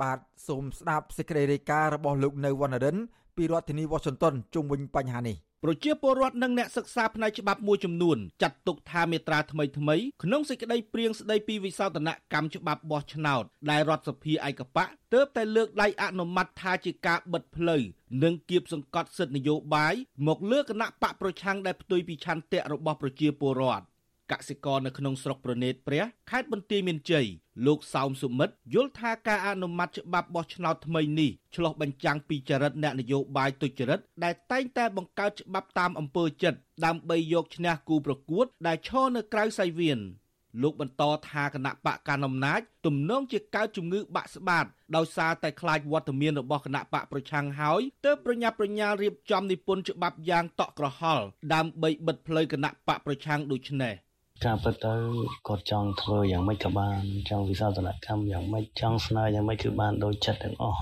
បាទសូមស្ដាប់សេចក្តីរាយការណ៍របស់លោកនៅវណ្ណរិនពីរដ្ឋធានី Washington ជុំវិញបញ្ហានេះប្រជាពលរដ្ឋនិងអ្នកសិក្សាផ្នែកច្បាប់មួយចំនួនចាត់ទុកថាមេត្រាថ្មីថ្មីក្នុងសេចក្តីព្រៀងស្តីពីវិសោធនកម្មច្បាប់បោះឆ្នោតដែលរដ្ឋសភាឯកបៈទើបតែលើកដៃអនុម័តថាជាការបិទផ្លូវនិងគៀបសង្កត់សិទ្ធិនយោបាយមកលើគណៈបកប្រឆាំងដែលផ្ទុយពីឆន្ទៈរបស់ប្រជាពលរដ្ឋ កសិករនៅក្នុងស្រុកប្រណេតព្រះខេត្តបន្ទាយមានជ័យលោកសោមសុមិតយល់ថាការអនុម័តច្បាប់បោះឆ្នោតថ្មីនេះឆ្លោះបញ្ចាំងពីចរិតអ្នកនយោបាយទុច្ចរិតដែលតែងតែបង្កើតច្បាប់តាមអំពើចិត្តដើម្បីយកឈ្នះគូប្រកួត ដែលឈរនៅក្រៅសៃវៀនលោកបន្តថាគណៈបកកណ្ដាលអំណាចទំនងជាកើតជំងឺបាក់ស្បាតដោយសារតែខ្លាចវត្តមានរបស់គណៈបកប្រឆាំងហើយទើបប្រញាប់ប្រញាល់រៀបចំនិពន្ធច្បាប់យ៉ាងតក់ក្រហល់ដើម្បីបិទផ្លូវគណៈបកប្រឆាំងដូចនេះ។ ការពិតទៅគាត់ចង់ធ្វើយ៉ាងម៉េចក៏បានចង់វិសោធនកម្មយ៉ាងម៉េចចង់ស្នើយ៉ាងម៉េចគឺបានដូចចិត្តទាំងអស់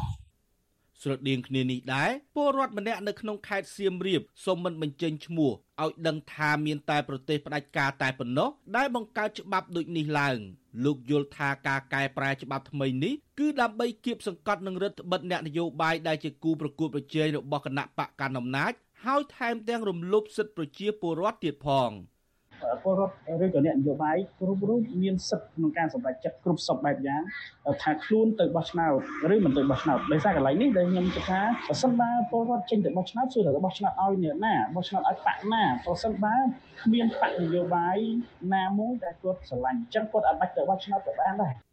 ស្រដៀងគ្នានេះដែរពលរដ្ឋម្នាក់នៅក្នុងខេត្តសៀមរាបសូមមិនបញ្ចេញឈ្មោះឲ្យដឹងថាមានតែប្រទេសផ្ដាច់ការតែប៉ុណ្ណោះដែលបង្កើតច្បាប់ដូចនេះឡើងលោកយល់ថាការកែប្រែច្បាប់ថ្មីនេះគឺដើម្បីគៀបសង្កត់នឹងរដ្ឋបិទអ្នកនយោបាយដែលជាគូប្រកួតប្រជែងរបស់គណៈបកកណ្ដាលអំណាចហើយថែមទាំងរំលោភសិទ្ធិប្រជាពលរដ្ឋទៀតផង។ ពលរដ្ឋឬក៏អ្នកនយោបាយគ្រប់រូបមានសិទ្ធិក្នុងការសម្រេចចិត្តគ្រប់សពបែបយ៉ាងថាខ្លួនទៅបោះឆ្នោតឬមិនទៅបោះឆ្នោតដោយសារកន្លែងនេះដែលខ្ញុំគិតថាបើសិនបើពលរដ្ឋចេញទៅបោះឆ្នោតសួរថាទៅបោះឆ្នោតឲ្យអ្នកណាបោះឆ្នោតឲ្យបកណាបើសិនបើគ្មានបកនយោបាយណាមួយដែលគាត់ស្រឡាញ់អញ្ចឹងគាត់អាចបាច់ទៅបោះឆ្នោតទៅបានដែរ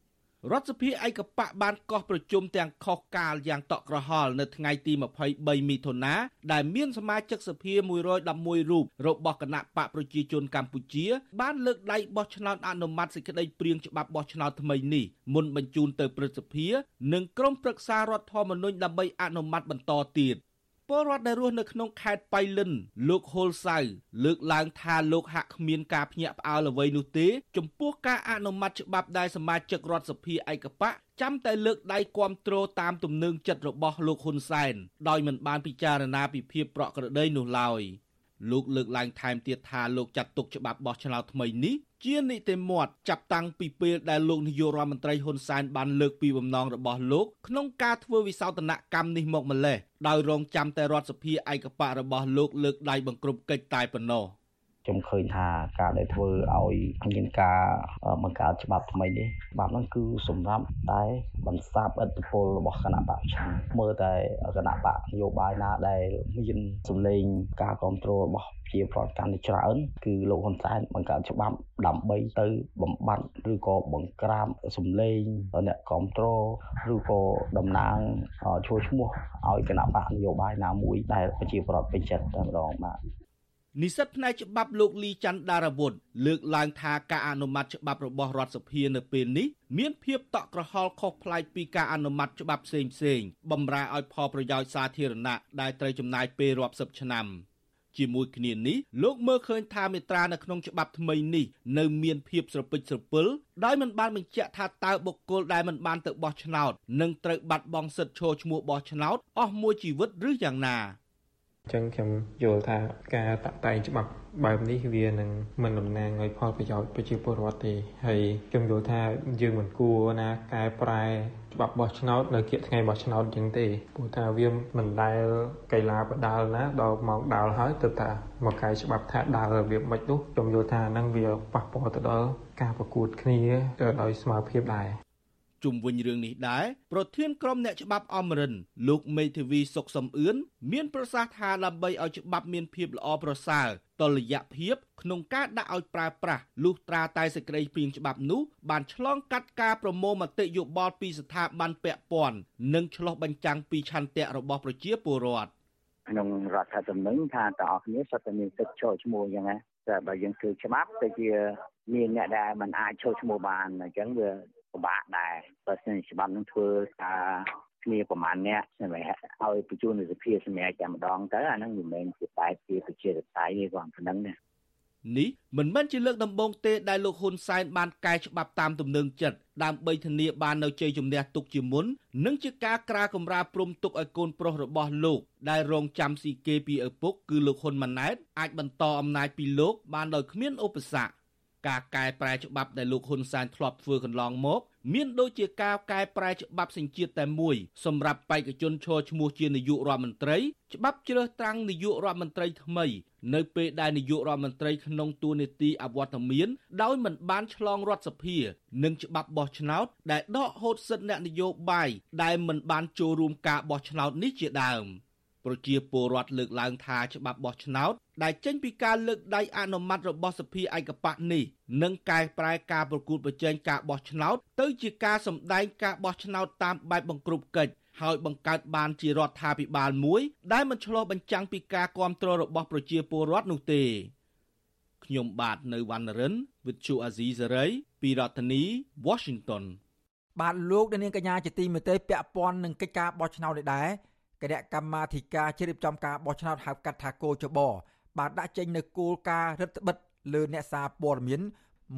រដ្ឋសភាឯកបកបានកោះប្រជុំទាំងខុសកាលយ៉ាងតក់ក្រហល់នៅថ្ងៃទី23មិថុនាដែលមានសមាជិកសភា111រូបរបស់គណៈបកប្រជាជនកម្ពុជា បានលើកដៃបោះឆ្នោតអនុម័តសេចក្តីព្រៀងច្បាប់បោះឆ្នោតថ្មីនេះមុនបញ្ជូនទៅព្រឹទ្ធសភា និងក្រុមប្រឹក្សារដ្ឋធម្មនុញ្ញដើម្បីអនុម័តបន្តទៀត ពលរដ្ឋដែលរស់នៅក្នុងខេត្តបៃលិនលោកហុលសៅលើកឡើងថាលោកហាក់គ្មានការភ្ញាក់ផ្អើលអ្វីនោះទេ ចំពោះការអនុម័តច្បាប់ដែលសមាជិករដ្ឋសភាឯកបៈចាំតែលើកដៃគាំទ្រតាមទំនឹងចិត្តរបស់លោកហ៊ុនសែនដោយមិនបានពិចារណាពីភាពប្រក្រតីនោះឡើយ លោកលើកឡើងថែមទៀតថាលោកចាត់ទុកច្បាប់បោះឆ្នោតថ្មីនេះជានីតិមាត់ចាប់តាំងពីពេលដែលលោកនាយករដ្ឋមន្ត្រីហ៊ុនសែនបានលើកពីបំណងរបស់លោកក្នុងការធ្វើវិសោធនកម្មនេះមកម្លេះដោយរងចាំតែរដ្ឋសភាឯកបៈរបស់លោកលើកដៃបង្ក្រប់កិច្ចតែប៉ុណ្ណោះ ខ្ញុំឃើញថាការដែលធ្វើឲ្យមានការបង្កើតច្បាប់ថ្មីនេះច្បាប់ហ្នឹងគឺសម្រាប់តែបន្សាបឥទ្ធិពលរបស់គណៈបកប្រឆាំងមើលតែគណៈបកនយោបាយណាដែលមានសម្លេងការគ្រប់គ្រងរបស់ជាប្រវត្តិកម្មច្រើន គឺលោកហ៊ុនសែនបង្កើតច្បាប់ដើម្បីទៅបំបត្តិឬក៏បង្ក្រាបសម្លេងអ្នកគ្រប់គ្រងឬក៏តំណាងឈួរឈ្មោះឲ្យគណៈបកនយោបាយណាមួយដែលប្រជាប្រដ្ឋពេញចិត្តតែម្ដងបាទ និស្សិតផ្នែកច្បាប់លោកលីច័ន្ទដារវុធលើកឡើងថាការអនុម័តច្បាប់របស់រដ្ឋសភានៅពេលនេះមានភាពតក់ក្រហល់ខុសប្លែកពីការអនុម័តច្បាប់ផ្សេងផ្សេងបំរើឲ្យផលប្រយោជន៍សាធារណៈដែលត្រូវចំណាយពេលរាប់សិបឆ្នាំជាមួយគ្នានេះលោកមើលឃើញថាមេត្រានៅក្នុងច្បាប់ថ្មីនេះនៅមានភាពស្រពិចស្រពិលដោយមិនបានបញ្ជាក់ថាតើបុគ្គលដែលមិនបានទៅបោះឆ្នោតនឹងត្រូវបាត់បង់សិទ្ធិឈរឈ្មោះបោះឆ្នោតអស់មួយជីវិតឬយ៉ាងណា ចឹងខ្ញុំយល់ថាការតាក់តែងច្បាប់បែបនេះវានឹងមិនតំណាងឲ្យផលប្រយោជន៍ប្រជាពលរដ្ឋទេហើយខ្ញុំយល់ថាយើងមិនគួរណាកែប្រែច្បាប់បោះឆ្នោតនៅគៀកថ្ងៃបោះឆ្នោតចឹងទេព្រោះថាវាមិនដែលកីឡាបដាល់ណាដល់មកដាល់ហើយទៅថាមកកែច្បាប់ថាដាល់របៀបម៉េចនោះខ្ញុំយល់ថាហ្នឹងវាប៉ះពាល់ទៅដល់ការប្រកួតគ្នាទៅដោយស្មារតីដែរ ជុំវិញរឿងនេះដែរប្រធានក្រុមអ្នកច្បាប់អមរិនលោកមេធាវីសុកសំអឿនមានប្រសាសន៍ថាដើម្បីឲ្យច្បាប់មានភាពល្អប្រសើរតលយៈភាពក្នុងការដាក់ឲ្យប្រើប្រាស់លុះត្រាតែសេចក្តីព្រៀងច្បាប់នោះបានឆ្លងកាត់ការប្រមូលមតិយោបល់ពីស្ថាប័នពាក់ព័ន្ធនិងឆ្លុះបញ្ចាំងពីឆន្ទៈរបស់ប្រជាពលរដ្ឋក្នុងរដ្ឋធម្មនុញ្ញថាតើអស់គ្នាសុទ្ធតែមានសិទ្ធិចូលឈ្មោះអញ្ចឹងណាតែបើយើងធ្វើច្បាប់ទៅជាមានអ្នកដែលមិនអាចចូលឈ្មោះបានអញ្ចឹងវា ពិបាកដែរបើស្នច្បាប់នឹងធ្វើការគ្នាប្រហែលអ្នកសម្រាប់ឲ្យបញ្ជូននៅសភាសម្រាប់តែម្ដងទៅអាហ្នឹងមិនមែនជាបែបជាប្រជាធិបតេយ្យទេគាត់ប៉ុណ្ណឹងណានេះមិនមែនជាលើកដំបូងទេដែលលោកហ៊ុនសែនបានកែច្បាប់តាមទំនឹងចិត្តដើម្បីធានាបាននៅជ័យជំនះទុកជាមុននិងជាការក្រាកម្រាព្រំទុកឲ្យកូនប្រុសរបស់លោកដែលរងចាំស៊ីគេពីឪពុកគឺលោកហ៊ុនម៉ាណែតអាចបន្តអំណាចពីលោកបានដោយគ្មានឧបសគ្គ ការកែប្រែច្បាប់ដែលលោកហ៊ុនសែនធ្លាប់ធ្វើកន្លងមក មានដូចជាការកែប្រែច្បាប់សញ្ជាតិតែមួយសម្រាប់បេក្ខជនឈរឈ្មោះជានាយករដ្ឋមន្ត្រីច្បាប់ជ្រើសតាំងនាយករដ្ឋមន្ត្រីថ្មី នៅពេលដែលនាយករដ្ឋមន្ត្រីក្នុងតួនាទីអវត្តមាន ដោយមិនបានឆ្លងរដ្ឋសភា និងច្បាប់បោះឆ្នោតដែលដកហូតសិទ្ធិអ្នកនយោបាយដែលមិនបានចូលរួមការបោះឆ្នោតនេះជាដើម។ ប្រជាពលរដ្ឋលើកឡើងថាច្បាប់បោះឆ្នោតដែលចេញពីការលើកដៃអនុម័តរបស់សភាឯកបៈនេះនឹងកែប្រែការប្រកួតប្រជែងការបោះឆ្នោតទៅជាការសម្ដែងការបោះឆ្នោតតាមបែបបង្ក្រប់កិច្ចហើយបង្កើតបានជារដ្ឋាភិបាលមួយ ដែលមិនឆ្លោះបញ្ចាំងពីការគ្រប់គ្រងរបស់ប្រជាពលរដ្ឋនោះទេខ្ញុំបាទនៅវណ្ណរិន with Chu Azizi Saray ពីរដ្ឋធានី Washington បាទលោកនាងកញ្ញាជាទីមេត្រីពាក់ព័ន្ធនឹងកិច្ចការបោះឆ្នោតនេះដែរ គណៈកម្មាធិការជ្រៀបចំការបោះឆ្នោតហៅកាត់ថាគោចបបានដាក់ចេញនូវគោលការណ៍រដ្ឋបិទលើអ្នកសារព័ត៌មាន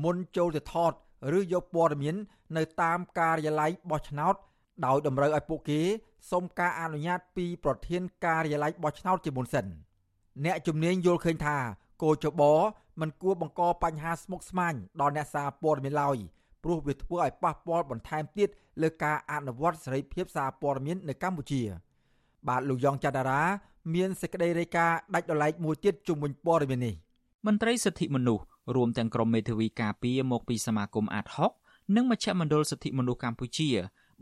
មុនចូលទៅថតឬយកព័ត៌មាន នៅតាមការិយាល័យបោះឆ្នោតដោយតម្រូវឲ្យពួកគេសុំការអនុញ្ញាតពីប្រធានការិយាល័យបោះឆ្នោតជាមុនសិនអ្នកជំនាញយល់ឃើញថាគោចបមិនគួរបង្កបញ្ហាស្មុគស្មាញដល់អ្នកសារព័ត៌មានឡើយព្រោះវាធ្វើឲ្យប៉ះពាល់បន្ថែមទៀតលើការអនុវត្តសេរីភាពសារព័ត៌មាននៅកម្ពុជា។ បាទលោកយ៉ងច័ន្ទរាមានសេចក្តីរាយការណ៍ដាច់ដោយឡែកមួយទៀតជុំវិញព័ត៌មាននេះមន្ត្រីសិទ្ធិមនុស្សរួមទាំងក្រុមមេធាវីការពារមកពីសមាគមអាតហុកនិងមជ្ឈមណ្ឌលសិទ្ធិមនុស្សកម្ពុជា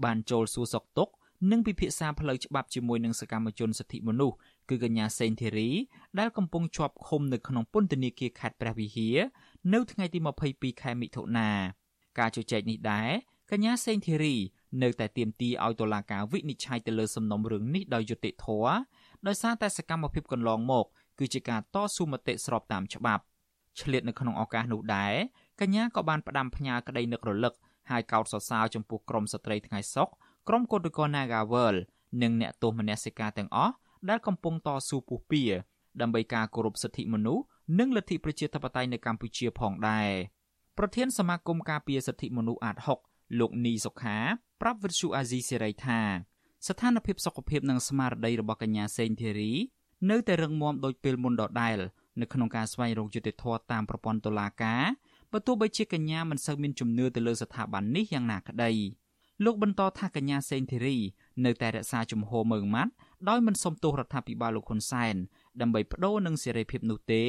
បានចូលសួរសុខទុក្ខនិងពិភាក្សាផ្លូវច្បាប់ជាមួយនឹងសកម្មជនសិទ្ធិមនុស្សគឺកញ្ញាសេងធីរីដែលកំពុងជាប់ឃុំនៅក្នុងពន្ធនាគារខេត្តព្រះវិហារនៅថ្ងៃទី22ខែមិថុនាការជជែកនេះដែរកញ្ញាសេងធីរី នៅតែទាមទារឲ្យតុលាការវិនិច្ឆ័យទៅលើសំណុំរឿងនេះដោយយុត្តិធម៌ដោយសារតែសកម្មភាពកន្លងមកគឺជាការតស៊ូមតិស្របតាមច្បាប់ឆ្លៀតនៅក្នុងឱកាសនោះដែរកញ្ញាក៏បានផ្ដាំផ្ញើក្តីនឹករលឹកហើយកោតសរសើរចំពោះក្រមស្ត្រីថ្ងៃសុកក្រមកោតក្រ Nagawal និងអ្នកទោសមនសិការទាំងអស់ដែលកំពុងតស៊ូពុះពៀដើម្បីការគោរពសិទ្ធិមនុស្សនិងលទ្ធិប្រជាធិបតេយ្យនៅកម្ពុជាផងដែរប្រធានសមាគមការពារសិទ្ធិមនុស្សអាត6លោកនីសុខា ប្រាប់វិទ្យុអាស៊ីសេរីថាស្ថានភាពសុខភាពនិងស្មារតីរបស់កញ្ញាសេងធីរីនៅតែរឹងមាំដូចពេលមុនដដែលនៅក្នុងការស្វែងរកយុត្តិធម៌តាមប្រព័ន្ធតុលាការបើទោះបីជាកញ្ញាមិនសូវមានជំនឿទៅលើស្ថាប័ននេះយ៉ាងណាក្តីលោកបន្តថាកញ្ញាសេងធីរីនៅតែរក្សាជំហរមើងម៉ាត់ដោយមិនសុំទោសរដ្ឋាភិបាលលោកហ៊ុនសែនដើម្បីបដូរនឹងសេរីភាពនោះទេ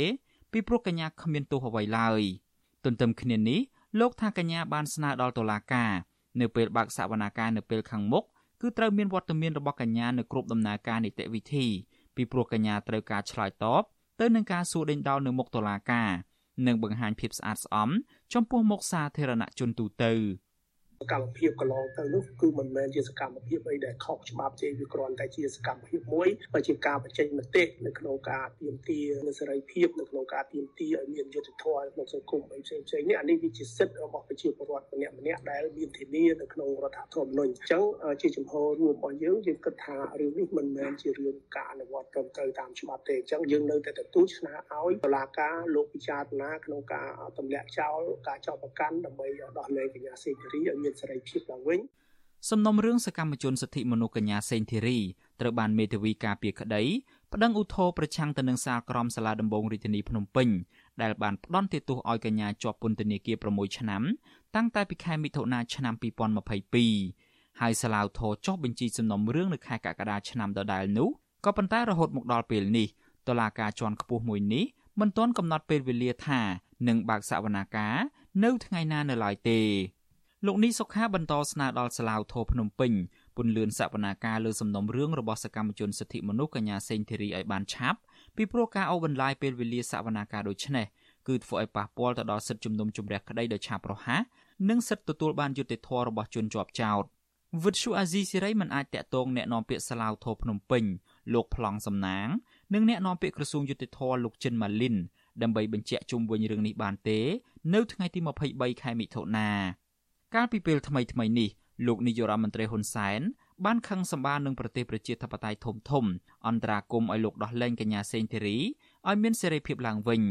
ពីពីព្រោះកញ្ញាគ្មានទោសអ្វីឡើយទន្ទឹមគ្នានេះលោកថាកញ្ញាបានស្នើដល់តុលាការ នៅពេលបើកសវនាការនៅពេលខាងមុខគឺត្រូវមានវត្តមានរបស់កញ្ញានៅគ្រប់ដំណើរការនីតិវិធីពីព្រោះកញ្ញាត្រូវការឆ្លើយតបទៅនឹងការសួរដេញដោលនៅមុខតុលាការនិងបង្ហាញភាពស្អាតស្អំចំពោះមុខសាធារណជនទូទៅ។ សកម្មភាពកន្លងទៅនោះគឺមិនមែនជាសកម្មភាពអីដែលខុសច្បាប់ទេវាគ្រាន់តែជាសកម្មភាពមួយជាការបញ្ចេញមតិនៅក្នុងការទាមទារនូវសេរីភាពនៅក្នុងការទាមទារឲ្យមានយុត្តិធម៌ក្នុងសង្គមអីផ្សេងផ្សេងនេះអានេះវាជាសិទ្ធិរបស់ប្រជាពលរដ្ឋម្នាក់ម្នាក់ដែលមានធានានៅក្នុងរដ្ឋធម្មនុញ្ញអញ្ចឹងជាចំហរួមរបស់យើងយើងគិតថារឿងនេះមិនមែនជារឿងការអនុវត្តត្រឹមត្រូវតាមច្បាប់ទេអញ្ចឹងយើងនៅតែទទួលស្នើឲ្យតុលាការលោកពិចារណាក្នុងការទម្លាក់ចោលការចោទប្រកាន់ដើម្បីដោះលែងកញ្ញាសេងធារីឲ្យមានសេរីភាពឡើងវិញសំណុំរឿងសកម្មជនសិទ្ធិមនុស្សកញ្ញាសេងធីរីត្រូវបានមេធាវីការពារក្តីប្តឹងឧទ្ធរប្រឆាំងទៅនឹងសាលក្រមសាលាដំបងរាជធានីភ្នំពេញដែលបានផ្ដន់ទោសឲ្យកញ្ញាជាប់ពន្ធនាគារ6ឆ្នាំតាំងតែពីខែមិថុនាឆ្នាំ2022ហើយសាលាឧទ្ធរចុះបញ្ជីសំណុំរឿងនៅខែកក្កដាឆ្នាំដដែលនោះក៏ប៉ុន្តែរហូតមកដល់ពេលនេះតុលាការជាន់ខ្ពស់មួយនេះមិនទាន់កំណត់ពេលវេលាថានឹងបើកសវនាការនៅថ្ងៃណានៅឡើយទេ លោកនេះសុខាបន្តស្នើដល់សាលាឧទ្ធរភ្នំពេញពន្លឿនសកម្មភាពលើសំណុំរឿងរបស់សកម្មជនសិទ្ធិមនុស្សកញ្ញាសេងធីរីឲ្យបានឆាប់ពីព្រោះការអូបន្លាយពេលវេលាសកម្មភាពដូចនេះគឺធ្វើឲ្យប៉ះពាល់ទៅដល់សិទ្ធិជំនុំជម្រះក្តីដោយឆាប់រហ័សនិងសិទ្ធិទទួលបានយុត្តិធម៌របស់ជនជាប់ចោទវិទ្យុអាស៊ីសេរីមិនអាចតាក់ទងអ្នកនាំពាក្យសាលាឧទ្ធរភ្នំពេញលោកប្លង់សំណាងនិងអ្នកនាំពាក្យក្រសួងយុតិធធម៌លោកចិនម៉ាលីនដើម្បីបញ្ជាក់ជុំវិញរឿងនេះបានទេ នៅថ្ងៃទី23ខែមិថុនា កាលពីពេលថ្មីថ្មីនេះលោកនាយករដ្ឋមន្ត្រីហ៊ុនសែនបានខឹងសម្បានឹងប្រទេសប្រជាធិបតេយ្យធំធំអន្តរាគមឲ្យលោកដោះលែងកញ្ញាសេងធីរីឲ្យមានសេរីភាពឡើងវិញ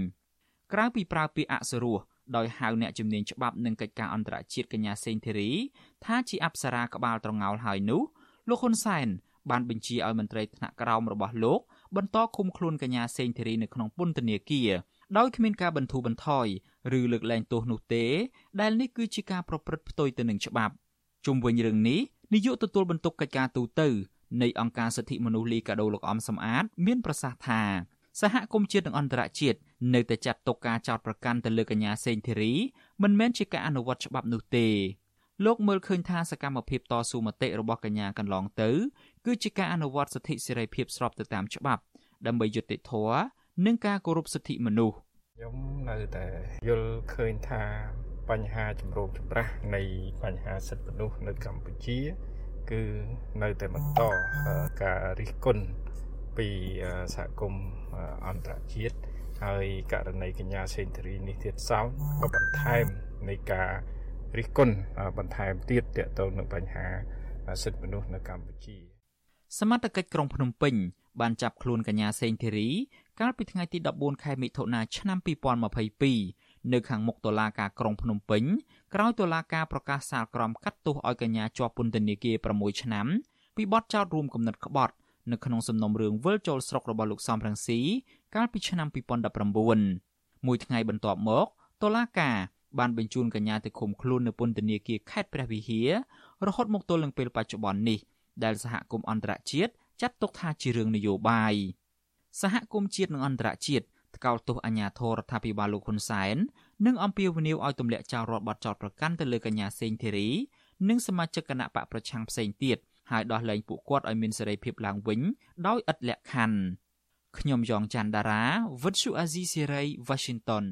ក្រៅពីប្រើពាក្យអសុរោះដោយហៅអ្នកជំនាញច្បាប់និងកិច្ចការអន្តរជាតិកញ្ញាសេងធីរីថាជាអប្សរាក្បាលត្រងោលហើយនោះលោកហ៊ុនសែនបានបញ្ជាឲ្យមន្ត្រីថ្នាក់ក្រោមរបស់លោកបន្តឃុំខ្លួនកញ្ញាសេងធីរីនៅក្នុងពន្ធនាគារដោយគ្មានការបន្ធូរបន្ថយ ឬលើកលែងទោសនោះទេ ដែលនេះគឺជាការប្រព្រឹត្តផ្ទុយទៅនឹងច្បាប់ជុំវិញរឿងនេះនាយកទទួលបន្ទុកកិច្ចការទូតទៅនៃអង្គការសិទ្ធិមនុស្សលីកាដូលោកអំសំអាត មានប្រសាសន៍ថាសហគមន៍ជាតិនិងអន្តរជាតិនៅតែចាត់ទុកការចោទប្រកាន់ទៅលើកញ្ញាសេងធីរីមិនមែនជាការអនុវត្តច្បាប់នោះទេលោកមើលឃើញថាសកម្មភាពតស៊ូមតិរបស់កញ្ញាកន្លងទៅ គឺជាការអនុវត្តសិទ្ធិសេរីភាពស្របទៅតាមច្បាប់ ដើម្បីយុត្តិធម៌និងការគោរពសិទ្ធិមនុស្ស ខ្ញុំនៅតែយល់ឃើញថាបញ្ហាចម្រូងចម្រាសនៃបញ្ហាសិទ្ធិមនុស្សនៅកម្ពុជា គឺនៅតែបន្តការរិះគន់ពីសហគមន៍អន្តរជាតិហើយករណីកញ្ញាសេនធរីនេះទៀតសោតក៏បន្ថែមនៃការរិះគន់បន្ថែមទៀតទាក់ទងនឹងបញ្ហាសិទ្ធិមនុស្សនៅកម្ពុជាសមត្ថកិច្ចក្រុងភ្នំពេញបានចាប់ខ្លួនកញ្ញាសេងធីរី កាលពីថ្ងៃទី14ខែមិថុនាឆ្នាំ2022នៅខាងមុខតុលាការក្រុងភ្នំពេញក្រោយតុលាការប្រកាសសាលក្រមកាត់ទោសឲ្យកញ្ញាជាប់ពន្ធនាគារ6ឆ្នាំពីបទចោទរួមគំនិតក្បត់នៅក្នុងសំណុំរឿងវិលចូលស្រុករបស់លោកសំរងស៊ីកាលពីឆ្នាំ2019មួយថ្ងៃបន្ទាប់មកតុលាការបានបញ្ជូនកញ្ញាទៅឃុំខ្លួននៅពន្ធនាគារខេត្តព្រះវិហាររហូតមកទល់នឹងពេលបច្ចុប្បន្ននេះដែលសហគមន៍អន្តរជាតិចាត់ទុកថាជារឿងនយោបាយ សហគមន៍ជាតិនិងអន្តរជាតិថ្កោលទោសអាញាធររដ្ឋាភិបាលលោកហ៊ុនសែននិងអំពាវនាវឲ្យទម្លាក់ចោលរដ្ឋបတ်ចោតប្រកាន់ទៅលើកញ្ញាសេងធីរីនិងសមាជិកគណៈបកប្រឆាំងផ្សេងទៀតហើយដោះលែងពួកគាត់ឲ្យមានសេរីភាពឡើងវិញដោយឥតលក្ខខណ្ឌខ្ញុំយ៉ងច័ន្ទដារាវិទ្យុអាស៊ីសេរី Washington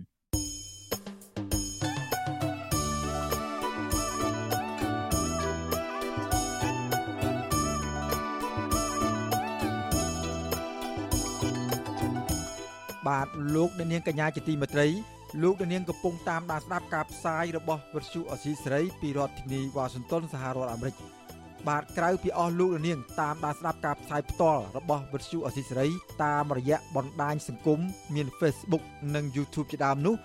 ទលោកអ្នកនាងកញ្ញាជាទីមេត្រីលោកអ្នកនាងកំពុងតាមដានស្ដាប់ការផ្សាយរបស់វិទ្យុអសីសេរីពីរដ្ឋធានីវ៉ាស៊ីនតោនសហរដ្ឋអាមេរិកបាទក្រៅពីអស់លោកអ្នកនាងតាមដានស្ដាប់ការផ្សាយផ្ទាល់របស់វិទ្យុអសីសេរីតាមរយៈបណ្ដាញសង្គមមាន Facebook និង YouTube ជាដើមនោះ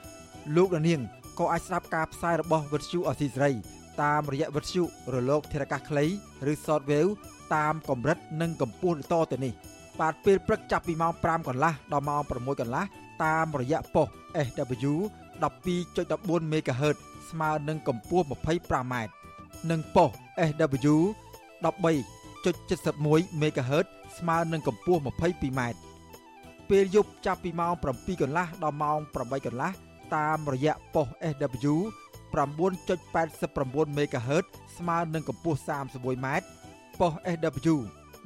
លោកអ្នកនាងក៏អាចស្ដាប់ការផ្សាយរបស់វិទ្យុអសីសេរីតាមរយៈវិទ្យុរលកធារកាសខ្លីឬ Shortwave តាមកម្រិតនិងកម្ពស់ដូចតទៅនេះ។ បាទពេលព្រឹកចាប់ពីម៉ោង5កន្លះដល់ម៉ោង6កន្លះតាមរយៈប៉ុស SW 12.14 MHz ស្មើនឹងកម្ពស់ 25m និងប៉ុស SW 13.71 MHz ស្មើនឹងកម្ពស់ 22m ពេលយប់ចាប់ពីម៉ោង7កន្លះដល់ម៉ោង8កន្លះតាមរយៈប៉ុស SW 9.89 MHz ស្មើនឹងកម្ពស់ 31m ប៉ុស SW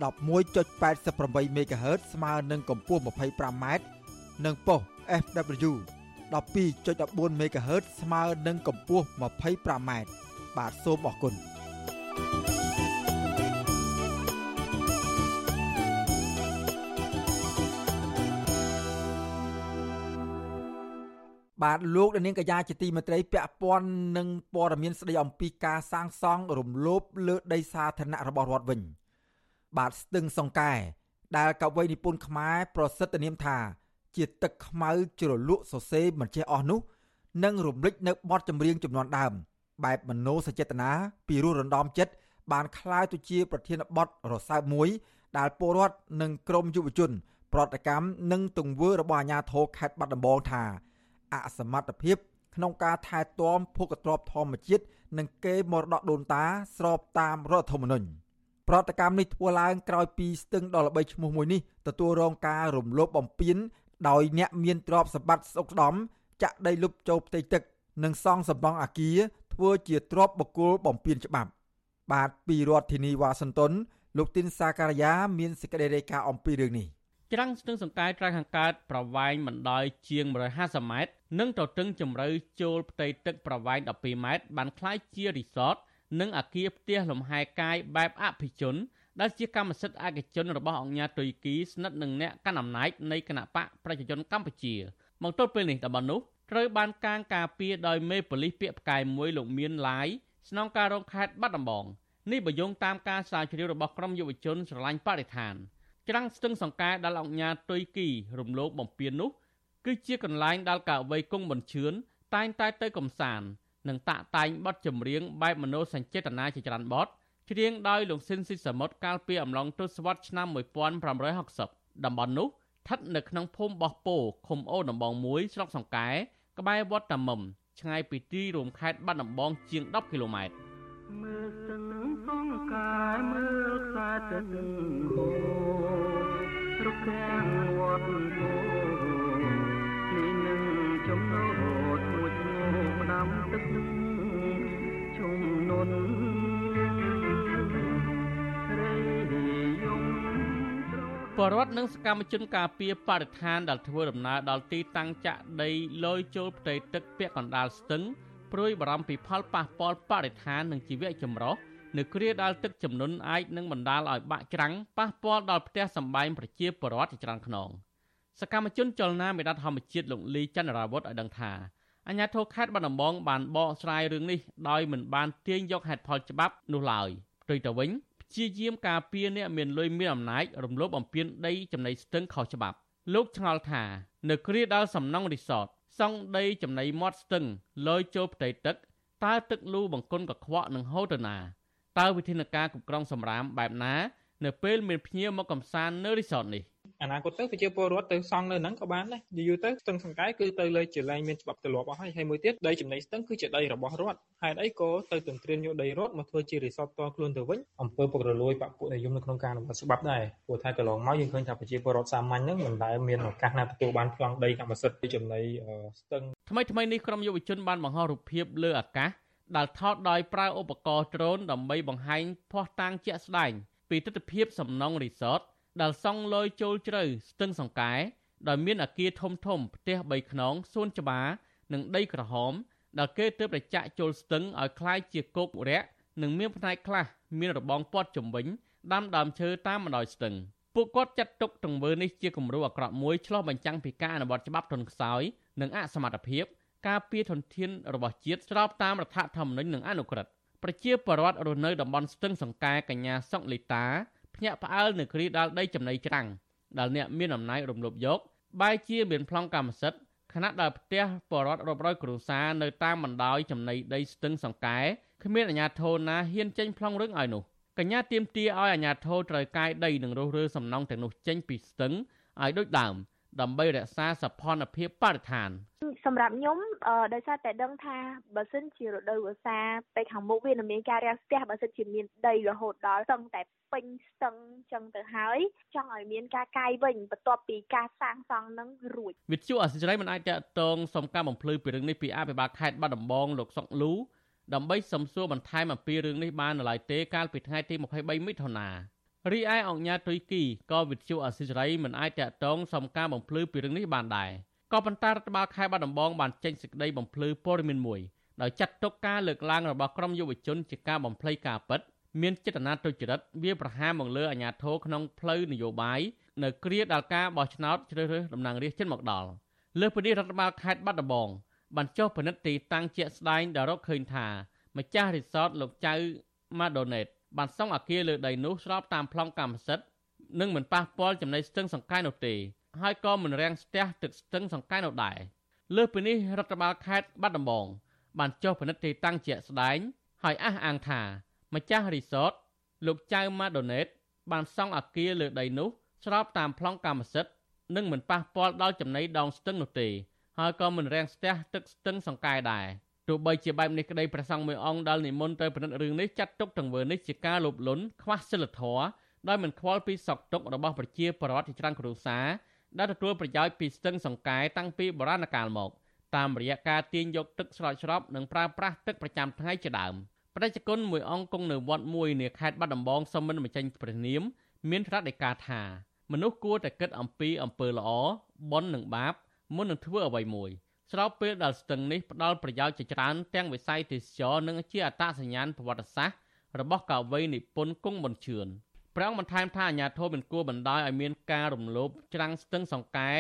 11.88 MHz ស្មើនឹងកម្ពស់ 25m និងប៉ុស FW 12.14 MHz ស្មើនឹងកម្ពស់ 25m បាទសូមអរគុណបាទលោកនាងកញ្ញាជាទីមេត្រីពាក់ព័ន្ធនឹងព័ត៌មានស្ដីអំពីការសាងសង់រំលោភលើដីសាធារណៈរបស់រដ្ឋវិញ បាទស្ទឹងសង្កែដែលកវីនិពន្ធខ្មែរប្រសិទ្ធនាមថា ជាទឹកខ្មៅជ្រលក់សរសេរមិនចេះអស់នោះនឹងរំលេចនៅបទចម្រៀងចំនួនដើម បែបមโนសចេតនាពីរោះរំដំចិត្តបានคล้ายទៅជាប្រធានបទរសើបមួយ ដែលពលរដ្ឋនិងក្រមយុវជន ប្រតិកម្មនិងទង្វើរបស់អាជ្ញាធរខេត្តបាត់ដំបងថាអសមត្ថភាពក្នុងការថែទាំភូកទ្របធម្មជាតិនិងកេរមរតកដូនតាស្របតាមរដ្ឋធម្មនុញ្ញ ប្រតិកម្មនេះធ្វើឡើងក្រោយពីស្ទឹងដ៏ល្បីឈ្មោះមួយនេះទទួលរងការរំលោភបំពានដោយអ្នកមានទ្រព្យសម្បត្តិស្អុកស្ដំចាក់ដីលុបចូលផ្ទៃទឹកនិងសង់សម្បង់អាគារធ្វើជាទ្រព្យបុគ្គលបំពានច្បាប់ បាទពីរដ្ឋធានីវ៉ាស៊ីនតោនលោកទីនសាការីយ៉ាមានសេចក្តីរាយការណ៍អំពីរឿងនេះច្រាំងស្ទឹងសង្កែត្រៃខាងកើតប្រវែងមិនដល់ជាង150ម៉ែត្រនិងទទឹងជម្រៅចូលផ្ទៃទឹកប្រវែង12ម៉ែត្របានคล้ายជារីសត និងអគារផ្ទះលំហែកាយបែបអភិជន ដែលជាកម្មសិទ្ធិឯកជនរបស់អង្គការទុយគីស្និទ្ធនឹងអ្នកកាន់អំណាចនៃគណៈបកប្រជាជនកម្ពុជាមកទល់ពេលនេះតំបន់នោះត្រូវបានកាងការពារដោយមេប៉ូលីសពាក់ផ្កាយមួយលោកមានឡាយស្នងការរងខេត្តបាត់ដំបងនេះបើយោងតាមការស្រាវជ្រាវរបស់ក្រមយុវជនស្រឡាញ់បរិស្ថានច្រាំងស្ទឹងសង្កែដែលអង្គញាទុយគីរំលោភបំពាននោះគឺជាកន្លែងដែលកវីគង់បញ្ឈឿនតែងតែទៅកំសាន្ត និងតាក់តែងបទចម្រៀងបែបមនោសញ្ចេតនាជាច្រើនបទច្រៀងដោយលោកស៊ិនស៊ីសមុទ្រកាលពីអំឡុងទសវត្សរ៍ឆ្នាំ1560តំបន់នោះស្ថិតនៅក្នុងភូមិបោះពោឃុំអូដំបង1ស្រុកសង្កែក្បែរវត្តតាមុំឆ្ងាយពីទីរួមខេត្តបាត់ដំបងជាង10គីឡូម៉ែត្រមើលស្ទឹងសង្កែមើលខ្សែទឹកហូររុកខាងវត្តពោ ពលរដ្ឋនិងសកម្មជនការពារបរិស្ថានដែលធ្វើដំណើរដល់ទីតាំងចាក់ដីលយចូលផ្ទៃទឹកពាក់កណ្ដាលស្ទឹងព្រួយបារម្ភពីផលប៉ះពាល់បរិស្ថាននិងជីវៈចម្រុះនៅគ្រាដែលទឹកជំនន់អាចនឹងបណ្ដាលឲ្យបាក់ច្រាំងប៉ះពាល់ដល់ផ្ទះសម្បែងប្រជាពលរដ្ឋជាច្រើនខ្នងសកម្មជនចលនាមេដាធម្មជាតិលោកលីចន្ទរាវុធឲ្យដឹងថាអាញាធរខេត្តបាត់ដំបងបានបកស្រាយរឿងនេះដោយមិនបានទាញយកហេតុផលច្បាប់នោះឡើយផ្ទុយទៅវិញ ព្យាយាមការពារអ្នកមានលុយមានអំណាចរំលោភបំពានដីចំណីស្ទឹងខុសច្បាប់ លោកឆ្ងល់ថា នៅគ្រាដល់សំណង់រីសតសង់ដីចំណីមាត់ស្ទឹងលយចូលផ្ទៃទឹកតើទឹកលូបង្គន់កខ្វក់នឹងហូរទៅណាតើវិធានការគ្រប់គ្រងសម្រាមបែបណា នៅពេលមានភ្ញៀវមកកំសាន្តនៅរីសតនេះ អនាគតទៅប្រជាពលរដ្ឋទៅសង់នៅហ្នឹងក៏បានដែរយូរទៅស្ទឹងសង្កែគឺទៅលើជាលែងមានច្បាប់ទម្លាប់អស់ហើយហើយមួយទៀតដីចំណីស្ទឹងគឺជាដីរបស់រដ្ឋហេតុអីក៏ទៅទន្ទ្រានយកដីរដ្ឋមកធ្វើជារីសតតខ្លួនទៅវិញអំពើពុករលួយបពុនិយមនៅក្នុងការអនុវត្តច្បាប់ដែរព្រោះថាកន្លងមកយើងឃើញថាប្រជាពលរដ្ឋសាមញ្ញហ្នឹងមិនដែលមានឱកាសណាទទួលបានប្លង់ដីកម្មសិទ្ធិចំណីស្ទឹងថ្មីថ្មីនេះក្រុមយុវជនបានបង្ហោះរូបភាពលើអាកាសដែលថតដោយប្រើឧបករណ៍ដ្រូនដើម្បីបង្ហាញភស្តុតាងជាក់ស្ដែងពីទស្សនវិជ្ជាសំណង់រីសត ដែលសង់លយចូលជ្រៅស្ទឹងសង្កែដោយមានអគារធំធំផ្ទះ3ខ្នងសួនច្បារនិងដីក្រហមដែលគេទើបតែចាក់ចូលស្ទឹងឲ្យคล้ายជាគោករយៈនិងមានផ្នែកខ្លះមានរបងព័ទ្ធជំវិញដាំដើមឈើតាមបណ្ដោយស្ទឹងពួកគាត់ចាត់ទុកទង្វើនេះជាគំរូអាក្រក់មួយឆ្លោះបញ្ចាំងពីការអនុវត្តច្បាប់ទន់ខ្សោយនិងអសមត្ថភាពការពារធនធានរបស់ជាតិស្របតាមរដ្ឋធម្មនុញ្ញនិងអនុក្រឹត្យប្រជាពលរដ្ឋរស់នៅតំបន់ស្ទឹងសង្កែកញ្ញាសុកលីតា ភ្ញាក់ផ្អើលនៅគ្រាដាល់ដីចំណីច្រាំងដែលអ្នកមានអំណាចរំលោភយកបែជាមានប្លង់កម្មសិទ្ធិខណៈដែលផ្ទះបរដ្ឋរាប់រយគ្រួសារនៅតាមបណ្ដោយចំណីដីស្ទឹងសង្កែគ្មានអាជ្ញាធរណាហ៊ានចេញប្លង់រឹងឲ្យនោះកញ្ញាទៀមទាឲ្យអាជ្ញាធរត្រូវកាយដីនិងរុះរើសំណង់ទាំងនោះចេញពីស្ទឹងឲ្យដូចដើម ដើម្បីរក្សាសភនភាពបរិស្ថានសម្រាប់ខ្ញុំដោយសារតែដឹងថាបើសិនជារដូវវស្សាទៅខាងមុខវានឹងមានការរាំងស្ទះបើសិនជាមានដីរហូតដល់ស្ទឹងតែពេញស្ទឹងចឹងទៅហើយចង់ឲ្យមានការកាយវិញបន្ទាប់ពីការសាងសង់នឹងរួចវិទ្យុអសិរ័យមិនអាចតតងសុំការបំភ្លឺពីរឿងនេះពីអភិបាលខេត្តបាត់ដំបងលោកសុកលូដើម្បីសំសួរបន្ថែមអំពីរឿងនេះបាននៅឡើយទេកាលពីថ្ងៃទី23មិថុនា រីឯអង្គញាទុយគីក៏វិទ្យុអសិរ័យមិនអាចតតងសុំការបំភ្លឺពីរឿងនេះបានដែរក៏ប៉ុន្តែរដ្ឋបាលខេត្តបាត់ដំបងបានចេញសេចក្តីបំភ្លឺព័ត៌មានមួយដោយចាត់ទុកការលើកឡើងរបស់ក្រមយុវជនជាការបំភ្លៃការពិតមានចេតនាទុច្ចរិតវាប្រហារមកលើអាជ្ញាធរក្នុងផ្លូវនយោបាយនៅគ្រាដល់ការបោះឆ្នោតជ្រើសរើសតំណាងរាស្ត្រជិតមកដល់លើពីនេះរដ្ឋបាលខេត្តបាត់ដំបងបានចុះពិនិត្យទីតាំងជាក់ស្ដែងដែលរកឃើញថាម្ចាស់រីសតលោកចៅម៉ាដូណេត បានសង់អគារលើដីនោះស្របតាមប្លង់កម្មសិទ្ធិនិងមិនប៉ះពាល់ចំណីស្ទឹងសង្កែនោះទេហើយក៏មិនរាំងស្ទះទឹកស្ទឹងសង្កែនោះដែរលើសពីនេះរដ្ឋបាលខេត្តបាត់ដំបងបានចុះពិនិត្យទីតាំងជាក់ស្ដែងហើយអះអាងថាម្ចាស់រីសតលោកចៅម៉ាដូណេតបានសង់អគារលើដីនោះស្របតាមប្លង់កម្មសិទ្ធិនិងមិនប៉ះពាល់ដល់ចំណីដងស្ទឹងនោះទេហើយក៏មិនរាំងស្ទះទឹកស្ទឹងសង្កែដែរ ទោះបីជាបែបនេះក្តីព្រះសង្ឃមួយអង្គដែលនិមន្តទៅពិនិត្យរឿងនេះចាត់ទុកទង្វើនេះជាការលោភលន់ខ្វះសិលធម៌ដោយមិនខ្វល់ពីសក្តិទុករបស់ប្រជាពលរដ្ឋជាច្រើនគ្រួសារដែលទទួលប្រយោជន៍ពីស្ទឹងសង្កែតាំងពីបុរាណកាលមកតាមរយៈការទាញយកទឹកស្រោចស្រពនិងប្រើប្រាស់ទឹកប្រចាំថ្ងៃជាដើមប្រជាជនមួយអង្គគង់នៅវត្តមួយនៅខេត្តបាត់ដំបងសុំមិនបញ្ចេញព្រះនាមមានត្រាត់ដីកាថាមនុស្សគួរតែគិតអំពីអំពើល្អបុណ្យនិងបាបមុននឹងធ្វើអ្វីមួយ ស្របពេលដែលស្ទឹងនេះផ្ដល់ប្រយោជន៍ជាច្រើនទាំងវិស័យទេសចរនិងជាអត្តសញ្ញាណប្រវត្តិសាស្ត្ររបស់កវីនិពន្ធគង់ប៊ុនជឿនព្រះអង្គបន្ថែមថាអាញាធរមិនគួរបណ្ដោយឲ្យមានការរំលោភច្រាំងស្ទឹងសង្កែ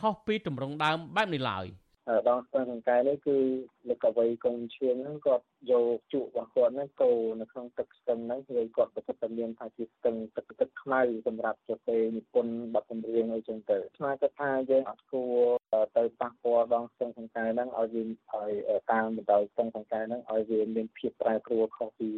ខុសពីទម្រង់ដើមបែបនេះឡើយដងស្ទឹងសង្កែនេះគឺលោកកវីកុងឈឿនហ្នឹងគាត់យកជក់របស់គាត់ហ្នឹងកូនៅក្នុងទឹកស្ទឹងហ្នឹងគឺគាត់ប្រកាសតែមានថាជាស្ទឹងទឹកទឹកខ្មៅសម្រាប់ជពេនិពន្ធបទចម្រៀងអីចឹងទៅស្មានគាត់ថាយើងអត់គួរ ឲ្យវាឲ្យតាមបណ្ដោយស្ទឹងសង្កែហ្នឹងឲ្យវាមានភាពប្រែប្រួលខុសពី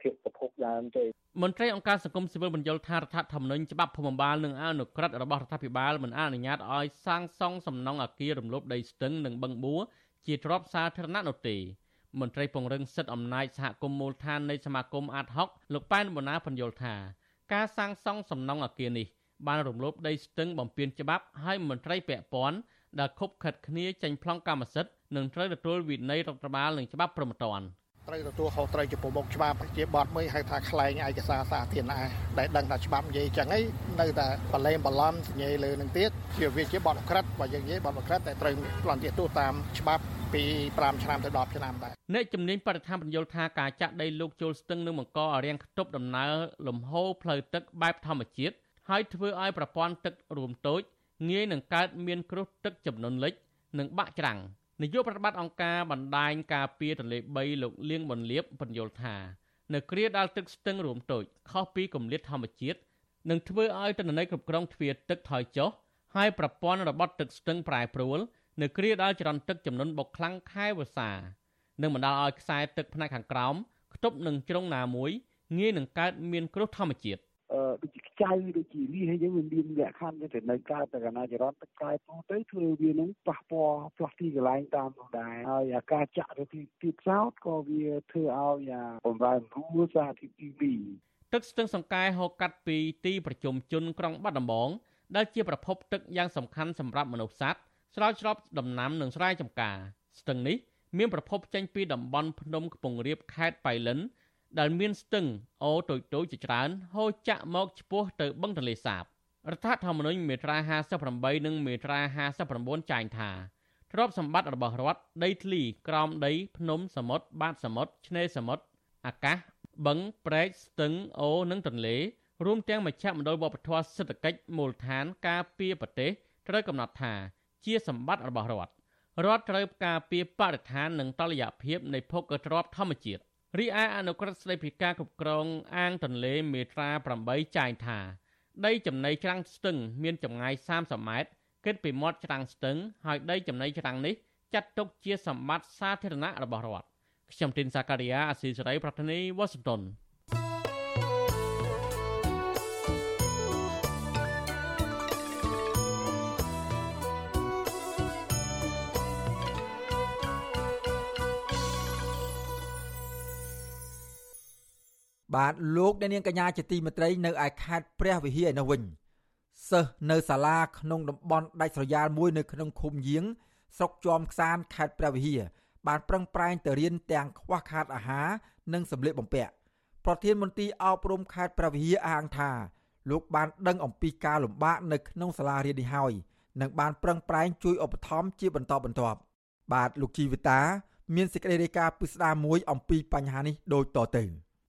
ភាពប្រភពដើមទេមន្ត្រីអង្គការសង្គមស៊ីវិលបញ្យល់ថារដ្ឋធម្មនុញ្ញច្បាប់ភូមិបាលនិងអនុក្រឹត្យរបស់រដ្ឋាភិបាលមិនអនុញ្ញាតឲ្យសាងសង់សំណង់អគាររំលោភដីស្ទឹងនិងបឹងបួរជាទ្រព្យសាធារណៈនោះទេមន្ត្រីពង្រឹងសិទ្ធិអំណាចសហគមន៍មូលដ្ឋាននៃសមាគមអាតហុកលោកប៉ែនបូណាបញ្យល់ថាការសាងសង់សំណង់អគារនេះបានរំលោភដីស្ទឹងបំពានច្បាប់ហើយមន្ត្រីពាក់ព័ន្ធដែលខົບខិតគ្នាចេញប្លង់កម្មសិទ្ធិ នឹងត្រូវទទួលវិន័យរដ្ឋបាលនិងច្បាប់ព្រមត្តនត្រូវទទួលខុសត្រូវចំពោះមុខច្បាប់ជាបទមួយហៅថាខ្លែងឯកសារសាធារណៈដែលដឹងថាច្បាប់និយាយចឹងឯងនៅតែបលែងបឡំសញ្ញាលើនឹងទៀតជាវាជាបទក្រិតបើយើងនិយាយបទក្រិតតែត្រូវប្លន់ទោសតាមច្បាប់ពី5ឆ្នាំទៅ10ឆ្នាំដែរអ្នកជំនាញបរិស្ថានបញ្យល់ថាការចាក់ដីលោកចូលស្ទឹងនឹងបង្កឲ្យរាំងខ្ទប់ដំណើរលំហូរផ្លូវទឹកបែបធម្មជាតិហើយធ្វើឲ្យប្រព័ន្ធទឹករួមតូចងាយនឹងកើតមានគ្រោះទឹកចំនួនលិច និងបាក់ច្រាំង នាយកប្រតិបត្តិអង្គការបណ្ដាញការពារទន្លេ3លោកលៀងបនលៀបបញ្យល់ថានៅគ្រាដែលទឹកស្ទឹងរួមតូចខុសពីគម្លាតធម្មជាតិនឹងធ្វើឲ្យទិន្នន័យគ្រប់គ្រងទ្វារទឹកថយចុះហើយប្រព័ន្ធរបត់ទឹកស្ទឹងប្រែប្រួលនៅគ្រាដែលចរន្តទឹកចំនួនបុកខ្លាំងខែវស្សានឹងបណ្ដាលឲ្យខ្សែទឹកផ្នែកខាងក្រោមខ្ទប់នឹងជ្រុងណាមួយងាយនឹងកើតមានគ្រោះធម្មជាតិ ដូចជាខ្ចៅដូចជានេះហើយយើងវាមានលក្ខខណ្ឌទៅនៅកើតតែកណាចរន្តទឹកកែពោះទៅធ្វើវានឹងប៉ះពាល់ផ្លាស់ទីកន្លែងតាមនោះដែរហើយអាការចាក់ទៅទីទីផ្សោតក៏វាធ្វើឲ្យបំរែបំរួលសារធាតុគីមីទឹកស្ទឹងសង្កែហូរកាត់ពីទីប្រជុំជនក្រុងបាត់ដំបងដែលជាប្រភពទឹកយ៉ាងសំខាន់សម្រាប់មនុស្សសត្វស្រោចស្រពដំណាំនិងស្រែចម្ការស្ទឹងនេះមានប្រភពចេញពីតំបន់ភ្នំខ្ពង់រាបខេត្តបៃលិន ដែលមានស្ទឹងអូតូចតូចជាច្រើនហូរចាក់មកឆ្ពោះទៅបឹងទន្លេសាបរដ្ឋធម្មនុញ្ញមាត្រា58និងមាត្រា59ចែងថាទ្រព្យសម្បត្តិរបស់រដ្ឋដីធ្លីក្រោមដីភ្នំសមុទ្របាតសមុទ្រឆ្នេរសមុទ្រអាកាសបឹងព្រែកស្ទឹងអូនិងទន្លេរួមទាំងមជ្ឈមណ្ឌលវប្បធម៌សេដ្ឋកិច្ចមូលដ្ឋានការពារប្រទេសត្រូវកំណត់ថាជាសម្បត្តិរបស់រដ្ឋរដ្ឋត្រូវការពារបរិស្ថាននិងតុល្យភាពនៃភោគទ្រព្យធម្មជាតិ រីឯអនុក្រឹត្យស្តីពីការគ្រប់គ្រងអាងទន្លេមេត្រា8ចែងថា ដីចំណីច្រាំងស្ទឹង មានចម្ងាយ30ម៉ែត្រគិតពីមាត់ច្រាំងស្ទឹងហើយដីចំណីច្រាំងនេះចាត់ទុកជាសម្បត្តិសាធារណៈរបស់រដ្ឋខ្ញុំទីនសាការីយ៉ាអស៊ីសេរីប្រធានីវ៉ាស៊ីនតោន បាទលោកអ្នកនាងកញ្ញាជាទីមេត្រីនៅឯខេត្តព្រះវិហារឯនោះវិញសិស្សនៅសាលាក្នុងតំបន់ដាច់ស្រយាលមួយនៅក្នុងឃុំយាងស្រុកជាំខ្សានខេត្តព្រះវិហារបានប្រឹងប្រែងទៅរៀនទាំងខ្វះខាតអាហារនិងសម្លៀកបំពាក់ប្រធានមន្ទីរអប់រំខេត្តព្រះវិហារអាងថាលោកបានដឹងអំពីការលំបាកនៅក្នុងសាលារៀននេះហើយនិងបានប្រឹងប្រែងជួយឧបត្ថម្ភជាបន្តបន្ទាប់បាទលោកជីវិតា មានសេចក្តីរាយការណ៍ពិស្ដារមួយអំពីបញ្ហានេះដូចតទៅ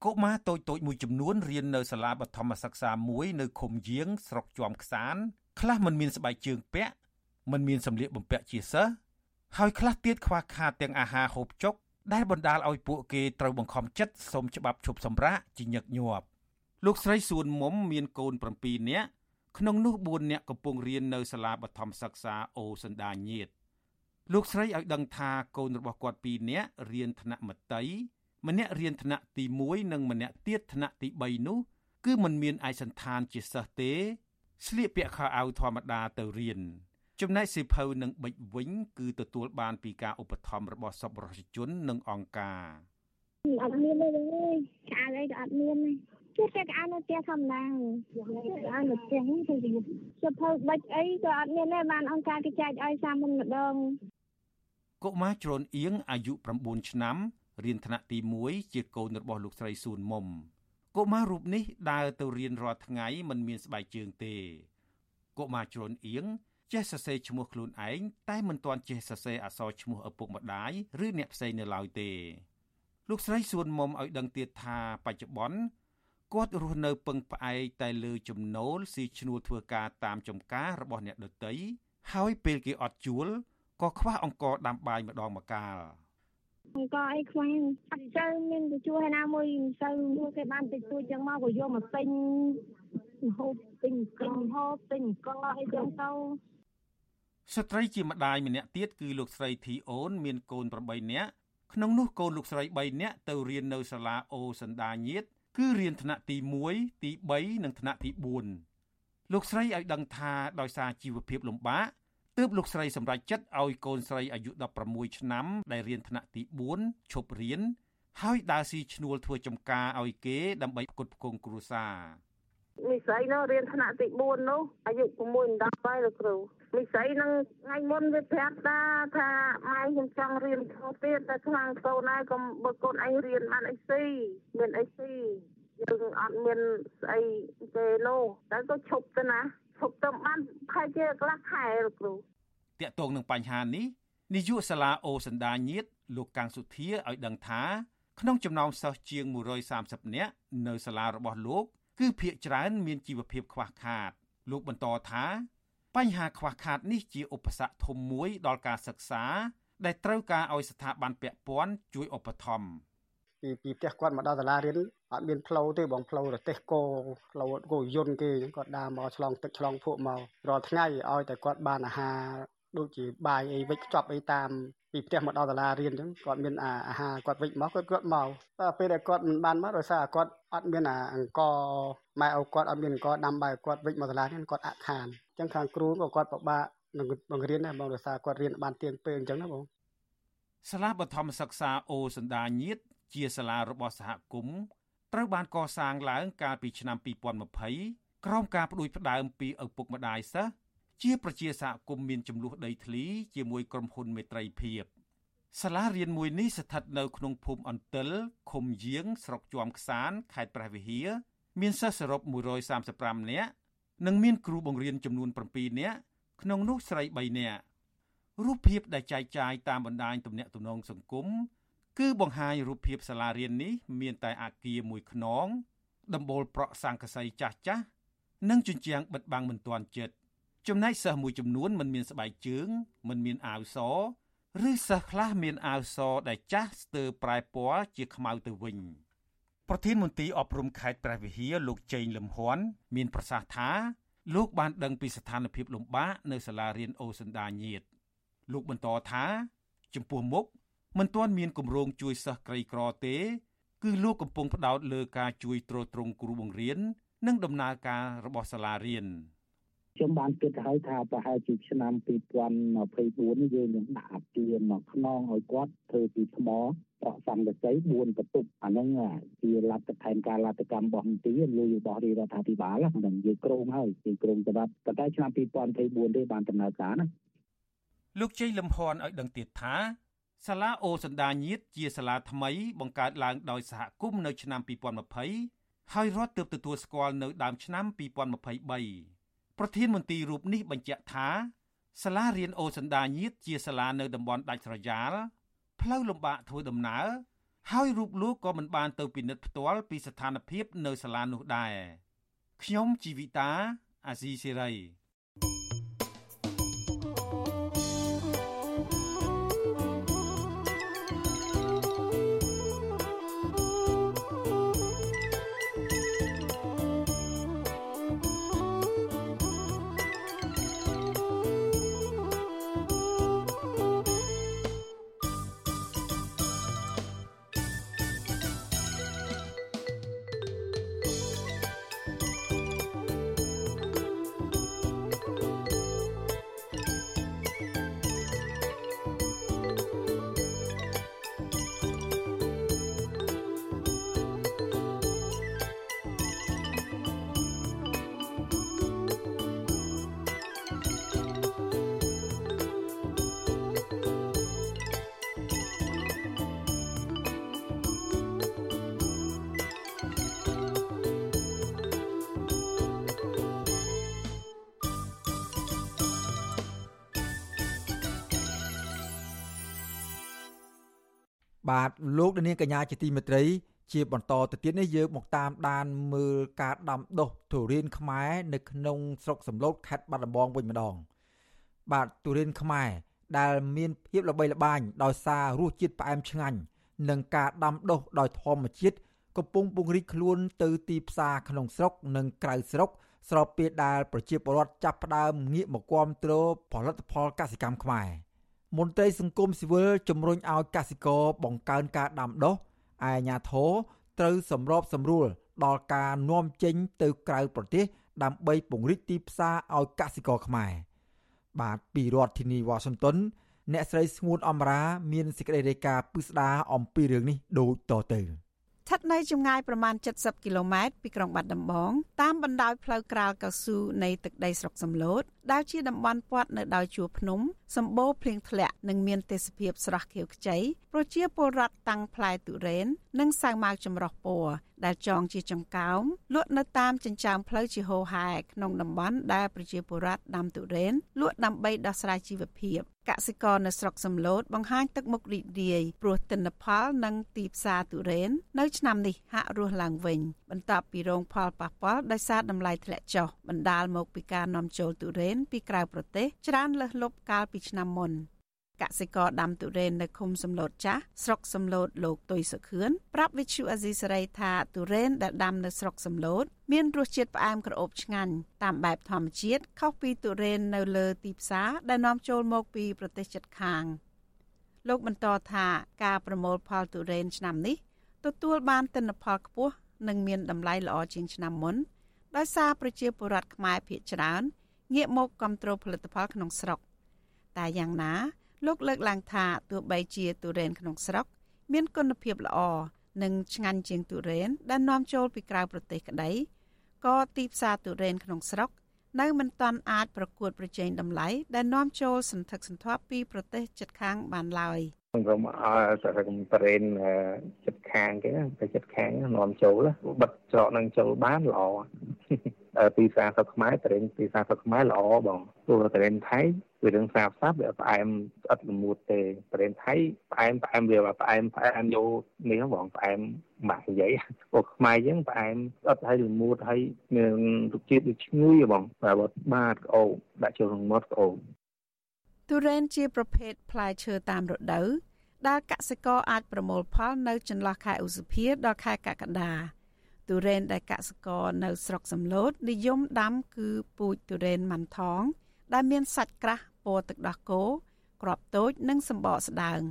កុមារតូចៗមួយចំនួនរៀននៅសាលាបឋមសិក្សាមួយនៅឃុំយាងស្រុកជាំខ្សាន ខ្លះមិនមានស្បែកជើងពាក់មិនមានសម្លៀកបំពាក់ជាសិស្សហើយខ្លះទៀតខ្វះខាតទាំងអាហារហូបចុកដែលបណ្ដាលឲ្យពួកគេត្រូវបង្ខំចិត្តសុំច្បាប់ឈប់សម្រាកជាញឹកញាប់លោកស្រីសួនមុំមានកូន7នាក់ក្នុងនោះ4នាក់កំពុងរៀននៅសាលាបឋមសិក្សាអូសន្តាញាតលោកស្រីឲ្យដឹងថាកូនរបស់គាត់2នាក់រៀនថ្នាក់មត្តេយ្យ ម្នាក់រៀនថ្នាក់ទី1និងម្នាក់ទៀតថ្នាក់ទី3នោះគឺមិនមានឯកសន្តានជាសិស្សទេស្លៀកពាក់ខោអាវធម្មតាទៅរៀនចំណែកសិភៅនិងប៊ិចវិញ គឺទទួលបានពីការឧបត្ថម្ភរបស់សប្បុរសជននិងអង្គការអត់មានទេលោកអើយអាវអីក៏អត់មានទេជួតែក្អាននៅផ្ទះធម្មតាក្អាននៅផ្ទះហ្នឹងទៅវាសិភៅប៊ិចអីក៏អត់មានដែរបានអង្គការគេចែកឲ្យសាមុនម្ដងកុមារជ្រូនអៀងអាយុ9ឆ្នាំ រៀនថ្នាក់ទី1ជាកូនរបស់លោកស្រីសួនមុំកុមាររូបនេះដើរទៅរៀនរាល់ថ្ងៃមិនមានស្បែកជើងទេកុមារជ្រូនអៀងចេះសរសេរឈ្មោះខ្លួនឯងតែមិនទាន់ចេះសរសេរអក្សរឈ្មោះឪពុកម្ដាយឬអ្នកផ្សេងនៅឡើយទេ លោកស្រីសួនមុំឲ្យដឹងទៀតថាបច្ចុប្បន្នគាត់រស់នៅពឹងផ្អែកតែលើចំណូលស៊ីឈ្នួលធ្វើការតាមចំការរបស់អ្នកដទៃហើយពេលគេអត់ជួលក៏ខ្វះអង្គដាំបាយម្ដងម្កាល អង្គអីខ្វះអត់ទៅមានទៅជួលឯណាមួយមិនទៅមួយគេបានតិចតួចចឹងមកក៏យកមកពេញហូបពេញក្រុមហូបពេញកអីចឹងទៅស្ត្រីជាម្ដាយម្នាក់ទៀតគឺលោកស្រីធីអូន មានកូន8នាក់ក្នុងនោះកូនលោកស្រី3នាក់ទៅរៀននៅសាលាអូសន្តាញាត គឺរៀនថ្នាក់ទី1ទី3និងថ្នាក់ទី4លោកស្រីឲ្យដឹងថាដោយសារជីវភាពលំបាក ទើបលោកស្រីសម្រេចចិត្តឲ្យកូនស្រីអាយុ16ឆ្នាំ ដែលរៀនថ្នាក់ទី4ឈប់រៀនហើយដើរស៊ីឈ្នួលធ្វើចំការឲ្យគេដើម្បីផ្គត់ផ្គង់គ្រួសារមីស្រីនោះរៀនថ្នាក់ទី4នោះអាយុ6 10ហើយលោកគ្រូមីស្រីនឹងថ្ងៃមុនវាប្រាប់តាថាម៉ែខ្ញុំចង់រៀនធំទៀតតែខ្លាំងកូនហើយកុំបើកូនឯងរៀនបានអីស៊ីមានអីស៊ីយើងអត់មានស្អីទេនោះតែក៏ឈប់ទៅណា ឈប់ទៅបានខែជាកន្លះខែលោកគ្រូតាក់ទងនឹងបញ្ហានេះនាយកសាលាអូសន្តាញាត លោកកាំងសុធាឲ្យដឹងថា ក្នុងចំណោមសិស្សជាង130នាក់នៅសាលារបស់លោក គឺភ្នាក់ច្រើន មានជីវភាពខ្វះខាត លោកបន្តថាបញ្ហាខ្វះខាតនេះជាឧបសគ្គធំមួយដល់ការសិក្សា ដែលត្រូវការឲ្យស្ថាប័នពាក់ព័ន្ធជួយឧបត្ថម្ភ ពីពីផ្ទះគាត់មកដល់សាលារៀនអត់មានផ្លូវទេបងផ្លូវរទេសគោផ្លូវគោយន្តគេគាត់ដើរមកឆ្លងទឹកឆ្លងភក់មករាល់ថ្ងៃឲ្យតែគាត់បានអាហារដូចជាបាយអីវិចខ្ចប់អីតាមពីផ្ទះមកដល់សាលារៀនអញ្ចឹងគាត់មានអាហារគាត់វិចមកគាត់គាត់មកតែពេលដែលគាត់មិនបានមកដោយសារគាត់អត់មានអង្គម៉ែឪគាត់អត់មានអង្គដាំបាយគាត់វិចមកសាលារៀនគាត់អាក់ខានអញ្ចឹងខាងគ្រូក៏គាត់ពិបាកនឹងបង្រៀនដែរបងដោយសារគាត់រៀនបានទៀងពេលអញ្ចឹងណាបងសាលាបឋមសិក្សាអូសន្តាញាត ជាសាលារបស់សហគមន៍ត្រូវបានកសាងឡើងកាលពីឆ្នាំ2020ក្រោមការផ្ដួចផ្ដើមពីឪពុកម្ដាយសិស្សជាប្រជាសហគមន៍មានចំនួនដីធ្លីជាមួយក្រុមហ៊ុនមេត្រីភាពសាលារៀនមួយនេះស្ថិតនៅក្នុងភូមិអន្តិលឃុំយាងស្រុកជាំខ្សានខេត្តព្រះវិហារមានសិស្សសរុប135នាក់និងមានគ្រូបង្រៀនចំនួន7នាក់ក្នុងនោះស្រី3នាក់រូបភាពដែលចែកចាយតាមបណ្ដាញទំនាក់ទំនងសង្គម គឺបង្ហាញរូបភាពសាលារៀននេះមានតែអាគារមួយខ្នង ដំបូលប្រក់សង្កសីចាស់ចាស់និងជញ្ជាំងបិទបាំងមិនទាន់ចិត្តចំណែកសិស្សមួយចំនួនមិនមានស្បែកជើងមិនមានអាវសឬសិស្សខ្លះមានអាវសដែលចាស់ស្ទើរប្រែពណ៌ជាខ្មៅទៅវិញប្រធានមន្ទីរអប់រំខេត្តព្រះវិហារលោកចេងលឹមហ៊ុនមានប្រសាសន៍ថាលោកបានដឹងពីស្ថានភាពលំបាកនៅសាលារៀនអូសន្តាញាតលោកបន្តថា ចំពោះមុខ មិនទាន់មានគម្រោងជួយសិស្សក្រីក្រទេ គឺលោកកំពុងផ្ដោតលើការជួយទ្រទ្រង់គ្រូបង្រៀននិងដំណើរការរបស់សាលារៀនខ្ញុំបានគិតទៅហើយថាប្រហែលជាឆ្នាំ2024យើងនឹងដាក់អាគារមកខ្នងឲ្យគាត់ធ្វើពីថ្មប្រក់សង្កសី4បន្ទប់អាហ្នឹងជាលទ្ធថែមការលទ្ធកម្មរបស់មន្ទីរលុយរបស់រាជរដ្ឋាភិបាលហ្នឹងយើងក្រុងហើយយើងក្រុងសម្រាប់ប៉ុន្តែឆ្នាំ2024ទេបានដំណើរការណាលោកជ័យលំហនឲ្យដឹងទៀតថា សាលាអូសន្តាញាតជាសាលាថ្មីបង្កើតឡើងដោយសហគមន៍នៅឆ្នាំ2020ហើយរដ្ឋទើបទទួលស្គាល់នៅដើមឆ្នាំ2023ប្រធានមន្ត្រីរូបនេះបញ្ជាក់ថាសាលារៀនអូសន្តាញាតជាសាលានៅតំបន់ដាច់ស្រយាលផ្លូវលំបាកធ្វើដំណើរហើយរូបលោកក៏មិនបានទៅពិនិត្យផ្ទាល់ពីស្ថានភាពនៅសាលានោះដែរខ្ញុំជីវិតាអាស៊ីសេរី បាទលោកនាងកញ្ញាជាទីមេត្រី ជាបន្តទៅទៀតនេះយើងមកតាមដានមើលការដាំដុះទុរេនខ្មែរនៅក្នុងស្រុកសំឡូតខេត្តបាត់ដំបងវិញម្ដង បាទទុរេនខ្មែរដែលមានភាពល្បីល្បាញដោយសាររសជាតិផ្អែមឆ្ងាញ់និងការដាំដុះដោយធម្មជាតិកំពុងពង្រីកខ្លួនទៅទីផ្សារក្នុងស្រុកនិងក្រៅស្រុក ស្របពេលដែលប្រជាពលរដ្ឋចាប់ផ្ដើមងាកមកគាំទ្រផលិតផលកសិកម្មខ្មែរ។ មន្ត្រីសង្គមស៊ីវិលជំរុញឲ្យកសិករបង្កើនការដាំដុះឯអាញាធរត្រូវសម្របសម្រួលដល់ការនាំចេញទៅក្រៅប្រទេស ដើម្បីពង្រីកទីផ្សារឲ្យកសិករខ្មែរបាទពីរដ្ឋធានីវ៉ាស៊ីនតោនអ្នកស្រីស្ងួនអមរា មានសេចក្តីរាយការណ៍ពិស្ដារអំពីរឿងនេះដូចតទៅស្ថិតនៅចម្ងាយប្រមាណ70គីឡូម៉ែត្រពីក្រុងបាត់ដំបងតាមបណ្ដោយផ្លូវក្រាលកៅស៊ូនៃទឹកដីស្រុកសំឡូតដែលជាតំបន់ព័ទ្ធនៅដោយជួរភ្នំសម្បូរភ្លៀងធ្លាក់និងមានទេសភាពស្រស់ខៀវខ្ចីប្រជាពលរដ្ឋតាំងផ្លែទុរេននិងសាវម៉ាវចម្រុះពណ៌ដែលចងជាចង្កោមលក់នៅតាមចិញ្ចើមផ្លូវជាហូរហែក្នុងតំបន់ដែលប្រជាពលរដ្ឋដាំទុរេនលក់ដើម្បីដោះស្រាយជីវភាពកសិករនៅស្រុកសំឡូតបង្ហាញទឹកមុខរីករាយព្រោះទិន្នផលនិងទីផ្សារទុរេននៅឆ្នាំនេះហាក់រស់ឡើងវិញបន្ទាប់ពីរងផលប៉ះពាល់ដោយសារតម្លៃធ្លាក់ចុះបណ្ដាលមកពីការនាំចូលទុរេនពីក្រៅប្រទេសច្រើនលើសលប់កាលពីឆ្នាំមុនកសិករដាំទុរេននៅឃុំសំឡូតចាស់ស្រុកសំឡូតលោកទុយសុខឿនប្រាប់វិទ្យុអាស៊ីសេរីថាទុរេនដែលដាំនៅស្រុកសំឡូតមានរសជាតិផ្អែមក្រអូបឆ្ងាញ់តាមបែបធម្មជាតិខុសពីទុរេននៅលើទីផ្សារដែលនាំចូលមកពីប្រទេសជិតខាងលោកបន្តថាការប្រមូលផលទុរេនឆ្នាំនេះទទួលបានទិន្នផលខ្ពស់និងមានតម្លៃល្អជាងឆ្នាំមុនដោយសារប្រជាពលរដ្ឋខ្មែរភាគច្រើន ងាកមកគ្រប់គ្រងផលិតផលក្នុងស្រុកតែយ៉ាងណាលោកលើកឡើងថាទោះបីជាទុរេនក្នុងស្រុក មានគុណភាពល្អនិងឆ្ងាញ់ជាងទុរេនដែលនាំចូលពីក្រៅប្រទេសក្តីក៏ទីផ្សារទុរេនក្នុងស្រុក នៅមិនទាន់អាចប្រកួតប្រជែងតម្លៃដែលនាំចូលសន្ធឹកសន្ធាប់ពីប្រទេសជិតខាងបានឡើយសង្គមអសហគមន៍ប្រេនចិត្តខាងគេទៅចិត្តខាងនាំចូលបិទច្រកនឹងចូលបានល្អ ទីផ្សារស្រុកខ្មែរប្រេនទីផ្សារស្រុកខ្មែរល្អបងព្រោះប្រេនថៃវារឿងស្អាតស្អាតវាផ្អែមស្អិតល្មួតទេប្រេនថៃផ្អែមផ្អែមវាផ្អែមផ្អែមយកនេះបងផ្អែមបាក់និយាយពួកខ្មែរយើងផ្អែមស្អិតហើយល្មួតហើយមានរសជាតិដូចឈ្ងុយបងបាទបាទក្អូដាក់ចូលក្នុងមាត់ក្អូទុរេនជាប្រភេទផ្លែឈើតាមរដូវដែលកសិករអាចប្រមូលផលនៅចន្លោះខែឧសភាដល់ខែកក្កដា ទុរេនដែលកសិករនៅស្រុកសំឡូតនិយមដាំគឺពូជទុរេនម៉ាន់ថង ដែលមានសាច់ក្រាស់ពណ៌ទឹកដោះគោក្របតូចនិងសម្បកស្ដើង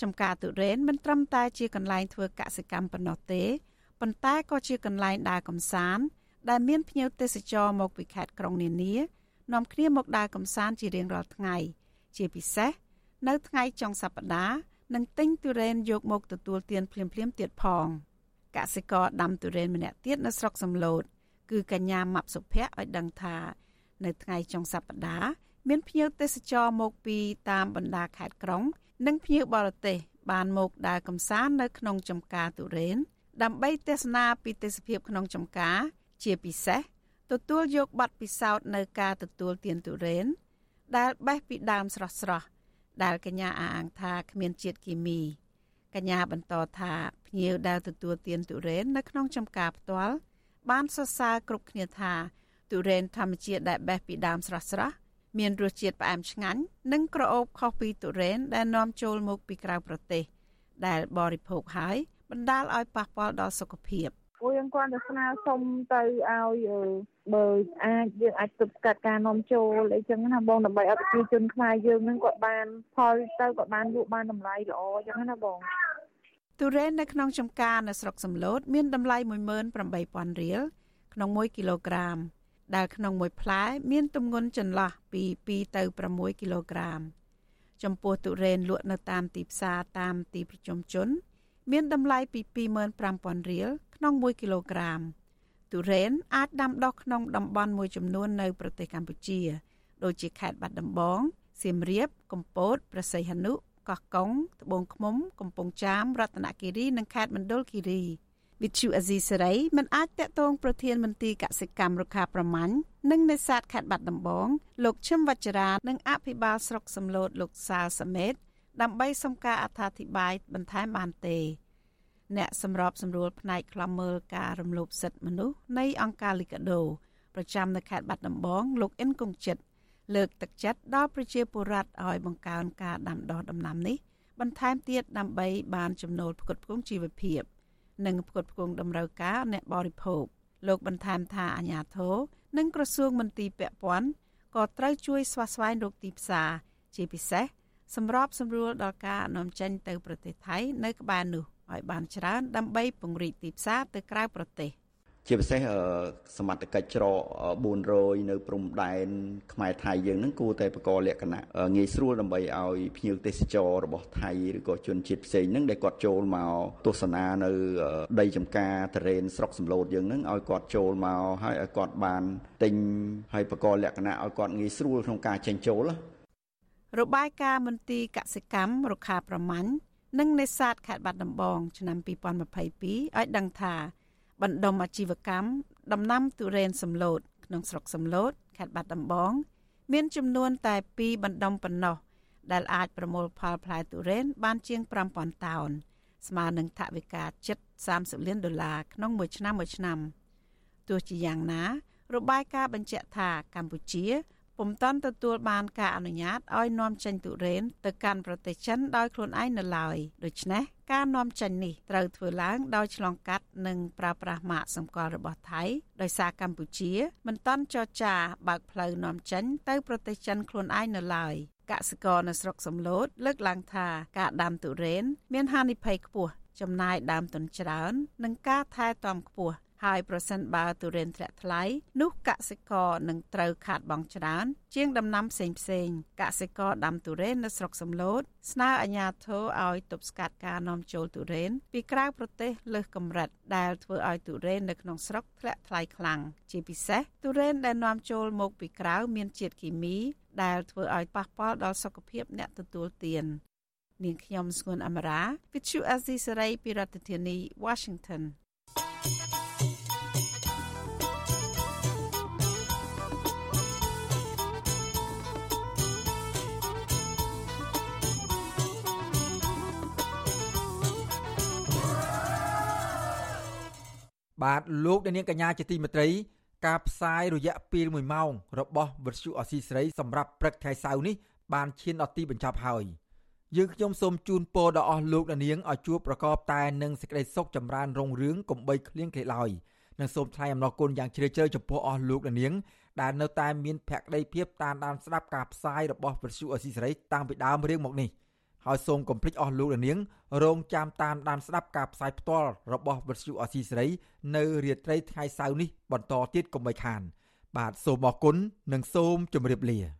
ចំការទុរេនមិនត្រឹមតែជាកន្លែងធ្វើកសិកម្មប៉ុណ្ណោះទេប៉ុន្តែក៏ជាកន្លែងដើរកម្សាន្តដែលមានភ្ញៀវទេសចរមកពីខេត្តក្រុងនានានាំគ្នាមកដើរកម្សាន្តជារៀងរាល់ថ្ងៃ ជាពិសេសនៅថ្ងៃចុងសប្តាហ៍នឹងទិញទុរេនយកមកទទួលទានភ្លាមៗទៀតផង កសិករដាំទុរេនម្នាក់ទៀតនៅស្រុកសំឡូតគឺកញ្ញាម៉ាប់សុភ័ក្រឲ្យដឹងថា នៅថ្ងៃចុងសប្តាហ៍មានភ្ញៀវទេសចរមកពីតាមបណ្ដាខេត្តក្រុង និងភ្ញៀវបរទេស បានមកដើរកម្សាន្តនៅក្នុងចំការទុរេនដើម្បីទស្សនាពីទេសភាពក្នុងចំការ ជាពិសេសទទួលយកប័ណ្ណពិសោធន៍នៅការទទួលទានទុរេនដែលបេះពីដើមស្រស់ស្រស់ដែលកញ្ញាអាងថាគ្មានជាតិគីមី កញ្ញាបន្តថាភ្ញៀវដែលទទួលទានទុរេននៅក្នុងចំការផ្ទាល់បានសរសើរគ្រប់គ្នាថាទុរេនធម្មជាតិដែលបេះពីដើមស្រស់ស្រស់មានរសជាតិផ្អែមឆ្ងាញ់និងក្រអូបខុសពីទុរេនដែលនាំចូលមកពីក្រៅប្រទេស ដែលបរិភោគហើយបណ្ដាលឲ្យប៉ះពាល់ដល់សុខភាពព្រោះយើងគ្រាន់តែស្នើសុំទៅឲ្យ បើអាចយើងអាចទប់ស្កាត់ការនាំចូលអីចឹងណាបងដើម្បីឲ្យប្រជាជនខ្មែរយើងនឹងគាត់បានផលទៅគាត់បានលក់បានតម្លៃល្អចឹងណាបងទុរេននៅក្នុងចំការនៅស្រុកសំឡូតមានតម្លៃ18000រៀលក្នុង1គីឡូក្រាម ដែលក្នុងមួយផ្លែមានទម្ងន់ចន្លោះពី2ទៅ6គីឡូក្រាម ចំពោះទុរេនលក់នៅតាមទីផ្សារតាមទីប្រជុំជន មានតម្លៃពី25,000រៀលក្នុង1គីឡូក្រាម ទុរេនអាចដាំដុះក្នុងតំបន់មួយចំនួននៅប្រទេសកម្ពុជា ដូចជាខេត្តបាត់ដំបងសៀមរាប កំពតព្រះសីហនុកោះកុងត្បូងឃ្មុំ កំពង់ចាមរតនគិរីនិងខេត្តមណ្ឌលគិរីវិទ្យុអេស៊ីសេរីមិនអាចតាក់ទងប្រធានមន្ទីរកសិកម្មរុក្ខាប្រមាញ់និងនេសាទខេត្តបាត់ដំបងលោកឈឹមវចរានិងអភិបាលស្រុកសំឡូតលោកសាលសមេតដើម្បីសុំការអត្ថាធិប្បាយបន្ថែមបានទេ អ្នកសម្របសម្រួលផ្នែកខ្លំមើលការរំលោភសិទ្ធិមនុស្សនៃអង្គការលីកាដូប្រចាំនៅខេត្តបាត់ដំបងលោកអិនគង្ជិតលើកទឹកចិត្តដល់ប្រជាពលរដ្ឋឲ្យបង្កើនការដាំដុះដំណាំនេះបន្ថែមទៀតដើម្បីបានចំណូលផ្គត់ផ្គង់ជីវភាព។និងផ្គត់ផ្គង់តម្រូវការអ្នកបរិភោគលោកបន្ថែមថាអាញាធរនិងក្រសួងមន្ទីរពាក់ព័ន្ធក៏ត្រូវជួយស្វាស្វែងរកទីផ្សារជាពិសេសសម្របសម្រួលដល់ការនាំចេញទៅប្រទេសថៃនៅក្បែរនោះ ឲ្យបានច្រើនដើម្បីពង្រីកទីផ្សារទៅក្រៅប្រទេសជាពិសេសសមត្ថកិច្ចច្រក400នៅព្រំដែនខ្មែរថៃយើងហ្នឹងគួរតែបកលក្ខណៈងាយស្រួលដើម្បីឲ្យភ្ញៀវទេសចររបស់ថៃឬក៏ជនជាតិផ្សេងហ្នឹងដែលគាត់ចូលមកទស្សនានៅដីចំការតរេនស្រុកសំឡូតយើងហ្នឹងឲ្យគាត់ចូលមកហើយឲ្យគាត់បានទិញហើយបកលក្ខណៈឲ្យគាត់ងាយស្រួលក្នុងការចេញចូលរបាយការណ៍មន្ទីរកសិកម្មរុក្ខាប្រមាញ់ និងនេសាទខេត្តបាត់ដំបងឆ្នាំ2022ឲ្យដឹងថាបណ្ដុំអាជីវកម្មដំណាំទុរេនសំឡូតក្នុងស្រុកសំឡូតខេត្តបាត់ដំបង មានចំនួនតែ2បណ្ដុំប៉ុណ្ណោះដែលអាចប្រមូលផលផ្លែទុរេនបានជាង5000តោនស្មើនឹងថវិកាជិត30លានដុល្លារក្នុងមួយឆ្នាំមួយឆ្នាំទោះជាយ៉ាងណា របាយការណ៍បញ្ជាក់ថាកម្ពុជា ពុំតាន់ទទួលបានការអនុញ្ញាតឲ្យនាំចេញទុរេនទៅកាន់ប្រទេសចិនដោយខ្លួនឯងនៅឡើយដូច្នេះការនាំចេញនេះត្រូវធ្វើឡើងដោយឆ្លងកាត់និងប្រើប្រាស់ម៉ាកសម្គាល់របស់ថៃដោយសារកម្ពុជាមិនតាន់ចរចាបើកផ្លូវនាំចេញទៅប្រទេសចិនខ្លួនឯងនៅឡើយកសិករនៅស្រុកសំឡូតលើកឡើងថាការដាំទុរេនមានហានិភ័យខ្ពស់ចំណាយដើមទុនច្រើន និងការថែទាំខ្ពស់ ហើយប្រសិនបើទុរេនធ្លាក់ថ្លៃនោះកសិករនឹងត្រូវខាតបង់ច្រើន ជាងដំណាំផ្សេងផ្សេងកសិករដាំទុរេននៅស្រុកសំឡូតស្នើអាជ្ញាធរឲ្យទប់ស្កាត់ការនាំចូលទុរេនពីក្រៅប្រទេសលើសកម្រិតដែលធ្វើឲ្យទុរេននៅក្នុងស្រុកធ្លាក់ថ្លៃខ្លាំងជាពិសេសទុរេនដែលនាំចូលមកពីក្រៅមានជាតិគីមី ដែលធ្វើឲ្យប៉ះពាល់ដល់សុខភាពអ្នកទទួលទាននាងខ្ញុំស្ងួនអមរា Vithu Azizi Saray ពីរដ្ឋធានី Washington thank you បាទលោកអ្នកនាងកញ្ញាជាទីមេត្រី ការផ្សាយរយៈពេល1ម៉ោង របស់វិទ្យុអស៊ីសេរីសម្រាប់ព្រឹកថ្ងៃសៅរ៍នេះបានឈានដល់ទីបញ្ចប់ហើយយើងខ្ញុំសូមជូនពរដល់អស់លោកអ្នកនាងឲ្យជួបប្រកបតែនឹងសេចក្តីសុខចម្រើនរុងរឿងកំបីគ្លៀងគ្លេឡើយនិងសូមថ្លែងអំណរគុណយ៉ាងជ្រាលជ្រៅចំពោះអស់លោកអ្នកនាងដែលនៅតែមានភក្ដីភាពតាមដានស្ដាប់ការផ្សាយរបស់វិទ្យុអស៊ីសេរីតាំងពីដើមរឿងមកនេះ ហើយសូមកុំភ្លេចអស់លោកនាងរងចាំតាមដានស្ដាប់ការផ្សាយផ្ទាល់របស់វិទ្យុអស៊ីសេរី នៅរាត្រីថ្ងៃសៅរ៍នេះបន្តទៀតកុំបីខាន បាទសូមអរគុណនិងសូមជម្រាបលា